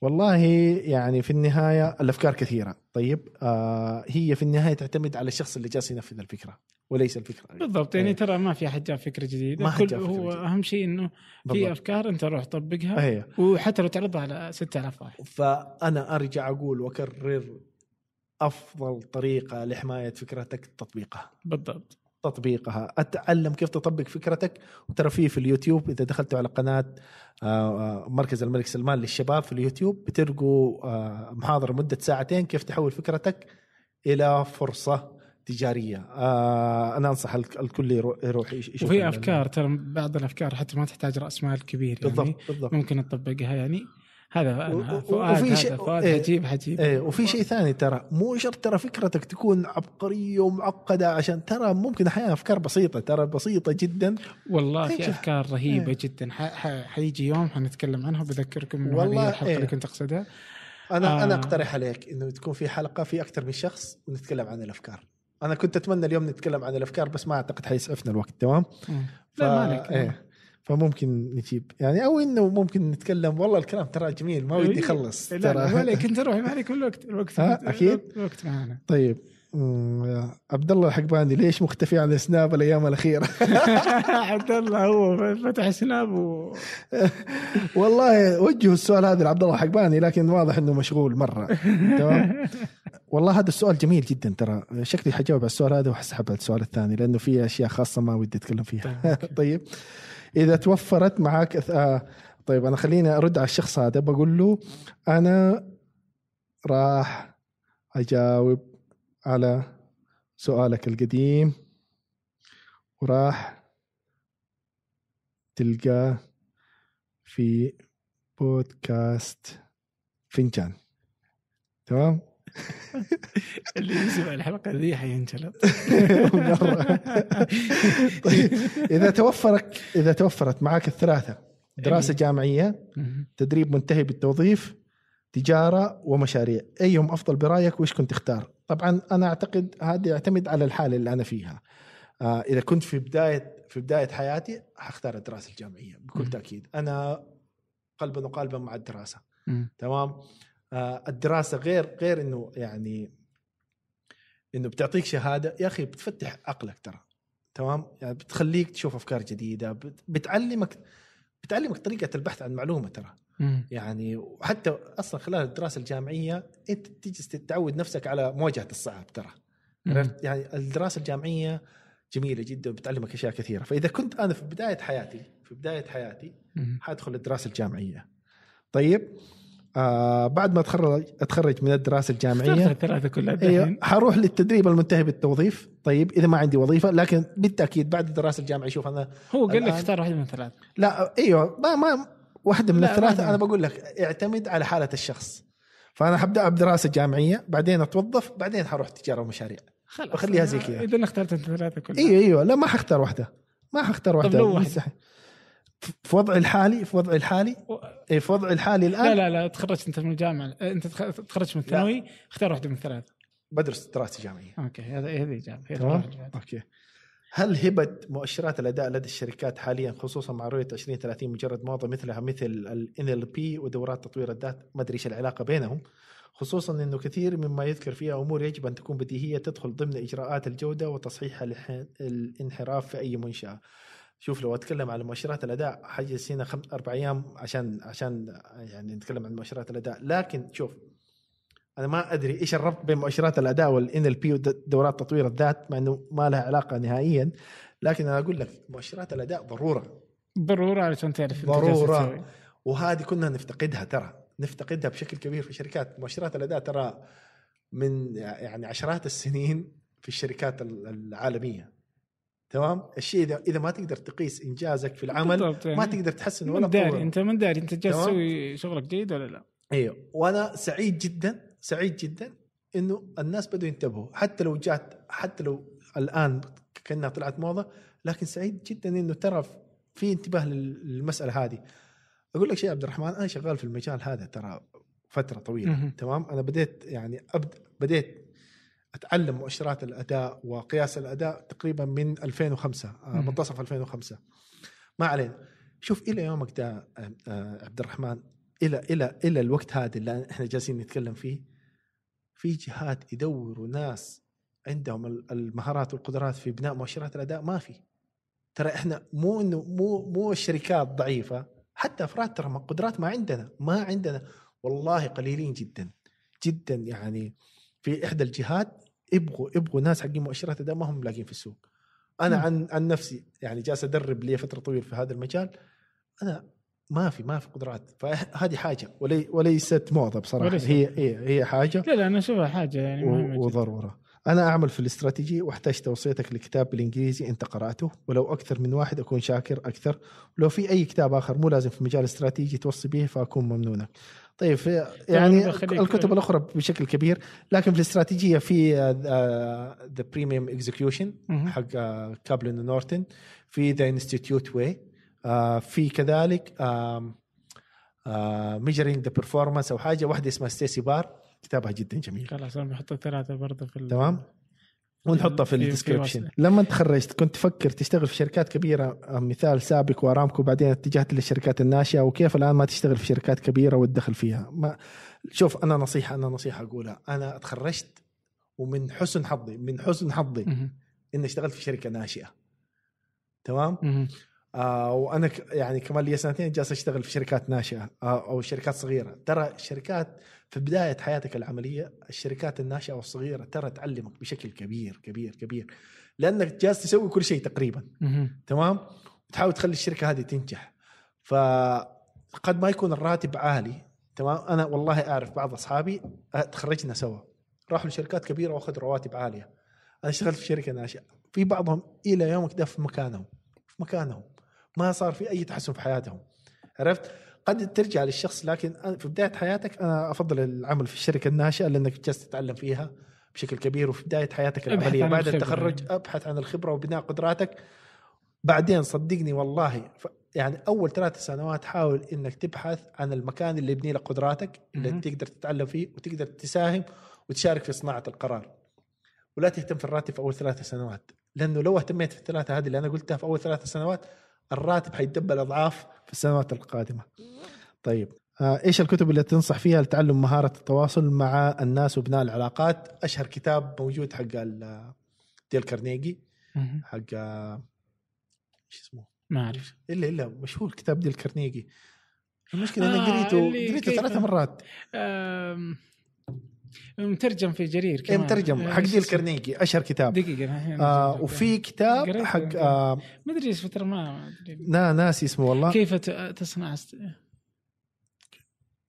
والله يعني في النهاية الأفكار كثيرة طيب آه هي في النهاية تعتمد على الشخص اللي جالس ينفذ الفكرة وليس الفكرة بالضبط يعني إيه. ترى ما في احد جاب فكرة جديدة ما كل فكرة هو جديدة. أهم شيء إنه في. أفكار أنت روح طبقها أيه. وحتى لو تعرضها على 6000 واحد فأنا أرجع أقول وأكرر أفضل طريقة لحماية فكرتك تطبيقها بالضبط تطبيقها. أتعلم كيف تطبق فكرتك. وترى في في اليوتيوب إذا دخلتوا على قناة آه، آه، مركز الملك سلمان للشباب في اليوتيوب بتلقوا آه، محاضرة مدة ساعتين كيف تحول فكرتك إلى فرصة تجارية. أنا أنصح الك- الكل يرو- يروح يش- يشوف وفي أفكار ترى بعض الأفكار حتى ما تحتاج رأس مال كبير يعني. بالضبط بالضبط. ممكن تطبقها يعني. هذا أنا فؤاد وفي شيء- فؤاد إيه. حجيب حجيب إيه وفي شيء ثاني ترى مو شرط ترى فكرتك تكون عبقرية ومعقدة عشان ترى ممكن أحيانا أفكار بسيطة ترى بسيطة جدا والله في. أفكار رهيبة إيه. جدا حيجي يوم حنتكلم عنها وبذكركم إنه والله الحلقة إيه. اللي كنت أقصدها أنا آه. أنا أقترح عليك إنه تكون في حلقة في أكثر من شخص ونتكلم عن الأفكار أنا كنت أتمنى اليوم نتكلم عن الأفكار بس ما أعتقد حيسعفنا الوقت تمام. ف... لا ما عليك إيه فممكن نجيب. يعني أو إنه ممكن نتكلم. والله الكلام ترى جميل. ما ودي إيه. يخلص لا لا ترى. عليك. أنت روح ما عليك. الوقت الوقت ها، أكيد. الوقت معنا طيب. عبد الله الحقباني ليش مختفي عن السناب الأيام الأخيرة؟ عبد الله هو فتح سناب و... والله وجهوا السؤال هذا لعبد الله الحقباني لكن واضح إنه مشغول مرة تمام؟ والله هذا السؤال جميل جدا ترى. شكلي حجاوب على السؤال هذا وحسحب على السؤال الثاني لأنه في أشياء خاصة ما ودي أتكلم فيها. طيب إذا توفرت معك آه طيب أنا خليني أرد على الشخص هذا بقول له أنا راح أجاوب على سؤالك القديم وراح تلقاه في بودكاست فنجان تمام؟ اللي يسمع الحلقة ذي حينجلط. طيب إذا توفرك إذا توفرت معك الثلاثة دراسة جامعية مم. تدريب منتهي بالتوظيف تجارة ومشاريع أيهم أفضل برأيك وإيش كنت تختار؟ طبعا أنا أعتقد هذا يعتمد على الحالة اللي أنا فيها. آه إذا كنت في بداية في بداية حياتي حختار الدراسة الجامعية بكل. تأكيد. أنا قلبا وقالبا مع الدراسة. تمام؟ آه الدراسة غير غير إنه يعني إنه بتعطيك شهادة يا أخي بتفتح عقلك ترى. تمام؟ يعني بتخليك تشوف أفكار جديدة بت- بتعلمك بتعلمك طريقة البحث عن معلومة ترى. مم. يعني وحتى أصلا خلال الدراسة الجامعية أنت تجلس تتعود نفسك على مواجهة الصعاب ترى؟ يعني الدراسة الجامعية جميلة جدا وبتعلمك أشياء كثيرة. فإذا كنت أنا في بداية حياتي في بداية حياتي مم. حأدخل الدراسة الجامعية. طيب آه بعد ما اتخرج أتخرج من الدراسة الجامعية الثلاثه كلها أيوه حروح للتدريب المنتهي بالتوظيف. طيب إذا ما عندي وظيفة لكن بالتأكيد بعد الدراسة الجامعية شوف أنا هو قال لك اختار واحدة من الثلاث لا أيوه ما ما واحدة من لا، الثلاثة أنا بقول لك اعتمد على حالة الشخص. فأنا حبدأ بدراسه جامعية بعدين أتوظف بعدين حروح تجارة ومشاريع. خلاص. وخليها زي كذا. إذا اخترت أنت الثلاثه كلها. إيوه إيوه. لا ما حختار واحدة. ما حختار واحدة. لو. في وضعي الحالي في وضعي الحالي اي في وضعي الحالي الآن لا لا لا. تخرجت أنت من الجامعة أنت تخ- تخرجت من الثانوي اختار واحدة من الثلاثه بدرس دراسة جامعية. okay. هذا هذه الإجابة. أوكي. هل هبه مؤشرات الأداء لدى الشركات حاليا خصوصا مع رؤية 2030 مجرد موضة مثلها مثل ال NLP ودورات تطوير الذات؟ ما أدري إيش العلاقة بينهم. خصوصا إنه كثير مما يذكر فيها أمور يجب أن تكون بديهية تدخل ضمن إجراءات الجودة وتصحيح الانحراف في أي منشأة. شوف لو أتكلم على مؤشرات الأداء حجز هنا خم... أربع أيام عشان عشان يعني نتكلم عن مؤشرات الأداء. لكن شوف أنا ما أدري إيش الربط بين مؤشرات الأداء والإن إل بي ودورات تطوير الذات مع إنه ما لها علاقة نهائيا لكن أنا أقول لك مؤشرات الأداء ضرورة ضرورة علشان تعرف ضرورة. وهذه كنا نفتقدها ترى نفتقدها بشكل كبير في الشركات مؤشرات الأداء ترى من يعني عشرات السنين في الشركات العالمية تمام الشيء اذا إذا ما تقدر تقيس إنجازك في العمل يعني. ما تقدر تحسن ولا من داري. أنت من داري أنت جالس. تسوي شغلك جيد ولا لا؟ أيوه وأنا سعيد جدا سعيد جدا إنه الناس بدوا ينتبهوا. حتى لو جات حتى لو الآن كأنها طلعت موضة لكن سعيد جدا إنه ترى في انتباه لل- للمسألة هذه. أقول لك شيء يا عبد الرحمن أنا شغال في المجال هذا ترى فترة طويلة. تمام؟ أنا بديت يعني أبد بديت أتعلم مؤشرات الأداء وقياس الأداء تقريبا من 2005 آه،. منتصف 2005 ما علينا. شوف إلى يومك ده آه، آه، عبد الرحمن إلى إلى إلى الوقت هذا اللي إحنا جالسين نتكلم فيه في جهات يدوروا ناس عندهم ال- المهارات والقدرات في بناء مؤشرات الأداء ما في. ترى إحنا مو انه مو مو الشركات ضعيفة حتى أفراد ترى قدرات ما عندنا ما عندنا. والله قليلين جدا جدا يعني في إحدى الجهات يبغوا يبغوا ناس حقين مؤشرات أداء ما هم لاقين في السوق. أنا مم. عن عن نفسي يعني جالس أدرب لي فترة طويلة في هذا المجال أنا ما في ما في قدرات. فهذه حاجة ولي وليست موضه بصراحه وليست. هي هي هي حاجة. لا لا أنا أشوفها حاجة يعني مهمة. وضرورة. أنا أعمل في الاستراتيجي وأحتاج توصيتك لكتاب بالإنجليزي. أنت قرأته ولو أكثر من واحد أكون شاكر أكثر. ولو في أي كتاب آخر مو لازم في مجال الاستراتيجي توصي به فأكون ممنونك. طيب يعني الكتب الأخرى بشكل كبير. لكن في الاستراتيجية في The Premium Execution. حق آه، كابلن ونورتن في The Institute Way في كذلك measuring the performance أو حاجة واحدة اسمها ستيسي بار كتابها جدا جميل. خلاص أنا بحط الثلاثه برضه في تمام؟ ونحطها في ال description. لما تخرجت كنت تفكر تشتغل في شركات كبيرة آه، مثال سابك وأرامكو بعدين اتجهت للشركات الناشئة وكيف الآن ما تشتغل في شركات كبيرة والدخل فيها؟ ما شوف أنا نصيحة أنا نصيحة أقولها. أنا تخرجت ومن حسن حظي من حسن حظي. إني اشتغلت في شركة ناشئة. تمام. آه وأنا يعني كمان لي سنتين جالس أشتغل في شركات ناشئة آه أو شركات صغيرة. ترى الشركات في بداية حياتك العملية الشركات الناشئة والصغيرة ترى تعلمك بشكل كبير كبير كبير. لأنك جالس تسوي كل شيء تقريبا. تمام؟ وتحاول تخلي الشركة هذه تنجح. فقد ما يكون الراتب عالي تمام؟ أنا والله أعرف بعض أصحابي آه، تخرجنا سوا. راحوا لشركات كبيرة وأخذوا رواتب عالية. أنا اشتغلت في شركة ناشئة. في بعضهم إلى يومك ده في مكانهم في مكانهم. ما صار في أي تحسن في حياتهم عرفت قد ترجع للشخص لكن في بداية حياتك أنا أفضل العمل في الشركة الناشئة لأنك جالس تتعلم فيها بشكل كبير وفي بداية حياتك العملية بعد التخرج. أبحث عن الخبرة وبناء قدراتك بعدين صدقني والله يعني أول ثلاث سنوات حاول إنك تبحث عن المكان اللي يبني لك قدراتك اللي مهم. تقدر تتعلم فيه وتقدر تساهم وتشارك في صناعة القرار ولا تهتم في الراتب في أول ثلاث سنوات لأنه لو اهتميت في الثلاثة هذه اللي أنا قلتها في أول ثلاث سنوات الراتب حيتدبل اضعاف في السنوات القادمة. طيب آه، إيش الكتب اللي تنصح فيها لتعلم مهارة التواصل مع الناس وبناء العلاقات؟ أشهر كتاب موجود حق ال- ديل كارنيجي. حق آه، إيش اسمه؟ ما أعرف إلا إلا مشهور كتاب ديل كارنيجي. المشكلة أنا آه، قريته اللي قريته كيف- ثلاث مرات مترجم في جرير إيه، كمان مترجم آه، حق ديل؟ كارنيجي أشهر كتاب دقيقة آه. وفي كتاب حق. آه ما أدري إيش فترة ما أدري نا ناسي اسمه والله كيف تصنع است...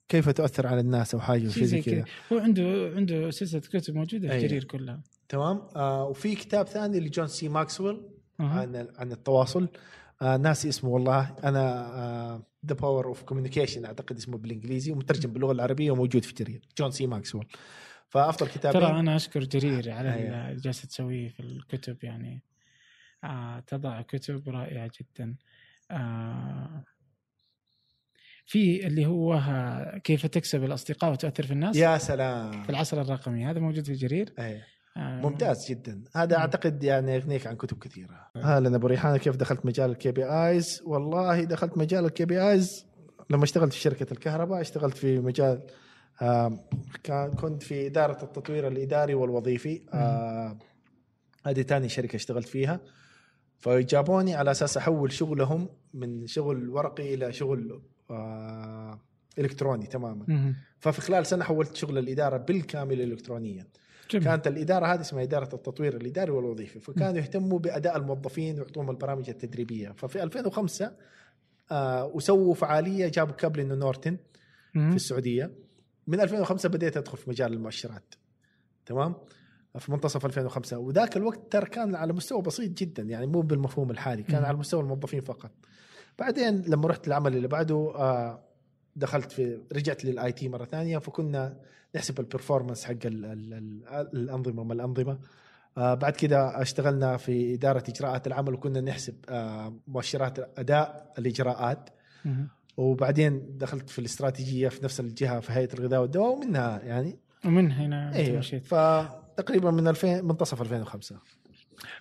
كيف تؤثر على الناس أو حاجة شيء زي كذا هو عنده عنده سلسله كتب موجودة في أيوة. جرير كلها تمام آه وفي كتاب ثاني لجون سي ماكسويل. عن عن التواصل آه ناسي اسمه والله. أنا The Power of Communication أعتقد اسمه بالإنجليزي ومترجم باللغة العربية وموجود في جرير جون سي ماكسويل فأفضل كتابين. ترى أنا أشكر جرير على أيوة. اللي جالس تسويه في الكتب يعني آه تضع كتب رائعة جدا. آه في اللي هو آه، كيف تكسب الأصدقاء وتؤثر في الناس؟ يا سلام. في العصر الرقمي هذا موجود في جرير. أيه. آه. ممتاز جدا. هذا مم. أعتقد يعني يغنيك عن كتب كثيرة. أهلا أبو ريحانه كيف دخلت مجال ال KPIs والله دخلت مجال ال KPIs لما اشتغلت في شركة الكهرباء اشتغلت في مجال كنت في إدارة التطوير الإداري والوظيفي. آم، هذه ثاني شركة اشتغلت فيها. فجابوني على أساس أحول شغلهم من شغل ورقي إلى شغل آه، إلكتروني تماما. ففي خلال سنة حولت شغل الإدارة بالكامل الكترونيا. جميل. كانت الإدارة هذه اسمها إدارة التطوير الإداري والوظيفي فكانوا يهتموا بأداء الموظفين ويعطوهم البرامج التدريبية. ففي 2005 آه وسووا فعالية جابوا كابلن ونورتن في مهم. السعودية. من 2005 بديت أدخل في مجال المؤشرات. تمام؟ في منتصف 2005 وذاك الوقت ترى كان على مستوى بسيط جدا يعني مو بالمفهوم الحالي كان مم. على مستوى الموظفين فقط. بعدين لما رحت العمل اللي بعده آه دخلت في رجعت لل IT مرة ثانية فكنا نحسب ال performance حق ال ال ال الأنظمة ما الأنظمة آه بعد كده اشتغلنا في إدارة إجراءات العمل وكنا نحسب آه مؤشرات أداء الإجراءات. وبعدين دخلت في الاستراتيجية في نفس الجهة في هيئة الغذاء والدواء ومنها يعني ومن هنا أيوه مشيت فتقريبا من 2000 منتصف 2005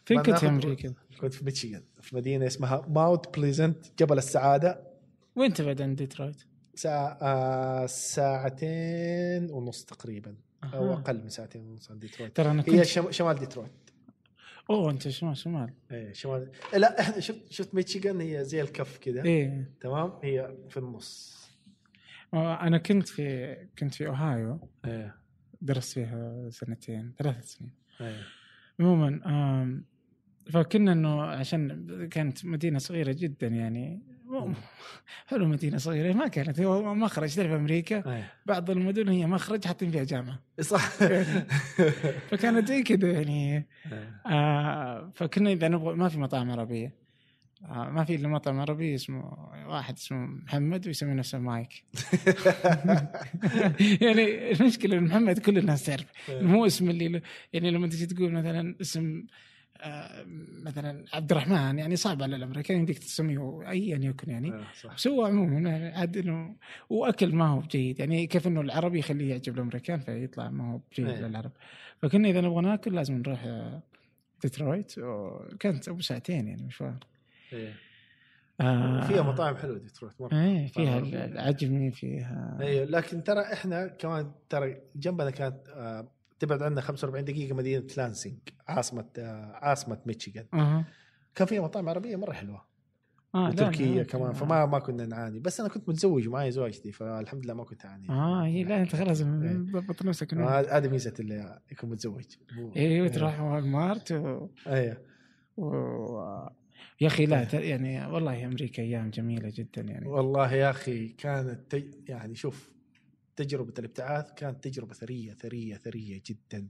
فين كنت في أمريكا؟ كنت في ميشيغان في مدينة اسمها ماونت بليزنت جبل السعادة وين تبعد عن ديترويت؟ ساعة آه ساعتين ونص تقريبا أو. أقل من ساعتين ونص عن ديترويت. ترى أنا هي كنت شم- شمال ديترويت. أوه أنت شمال شمال. إيه شمال. لا إحنا شفت شفت ميشيغان؟ هي زي الكف كذا إيه. تمام؟ هي في النص. آه، أنا كنت في كنت في أوهايو. إيه. درست فيها سنتين ثلاث سنين. إيه. عموما فكنا إنه عشان كانت مدينة صغيرة جدا يعني حلو مدينة صغيرة ما كانت. هو مخرج تعرف أمريكا؟ إيه. بعض المدن هي مخرج حاطين فيها جامعة. صح. فكانت زي كذا يعني. آه فكنا إذا نبغى ما في مطاعم عربية. آه ما في إلا مطعم عربي اسمه واحد اسمه محمد ويسمي نفسه مايك. يعني المشكلة محمد كل الناس تعرف. مو اسم اللي يعني لما تجي تقول مثلا اسم مثلا عبد الرحمن يعني صعب على الأمريكان يمديك تسميه ايا يكن يعني. صح. بس هو عموما عاد إنه وأكل ما هو بجيد. يعني كيف إنه العربي يخليه يعجب الأمريكان فيطلع ما هو بجيد إيه. للعرب. فكنا إذا نبغى ناكل لازم نروح آه، ديترويت. وكانت أبو ساعتين يعني مشوار إيه. آه. فيها مطاعم حلوة ديترويت مرة. إيه فيها. العجمي فيها أيوه لكن ترى إحنا كمان ترى جنبنا كانت آه، تبعد عنا 45 دقيقة مدينة لانسينج عاصمة آه، عاصمة ميشيغان. أها كان فيها مطاعم عربية مرة حلوة. آه لا، وتركيه لا، كمان. فما ما كنا نعاني. بس أنا كنت متزوج ومعي زوجتي فالحمد لله ما كنت أعاني. آه هي لا أنت خلاص. ضبط نفسك آه، هذه ميزة اللي يكون متزوج. أيوه تروح وول مارت و... أيوه و... يا أخي لا يعني والله أمريكا أيام جميلة جدا يعني. والله يا أخي كانت. يعني شوف تجربة الابتعاث كانت تجربة ثرية ثرية ثرية جدا.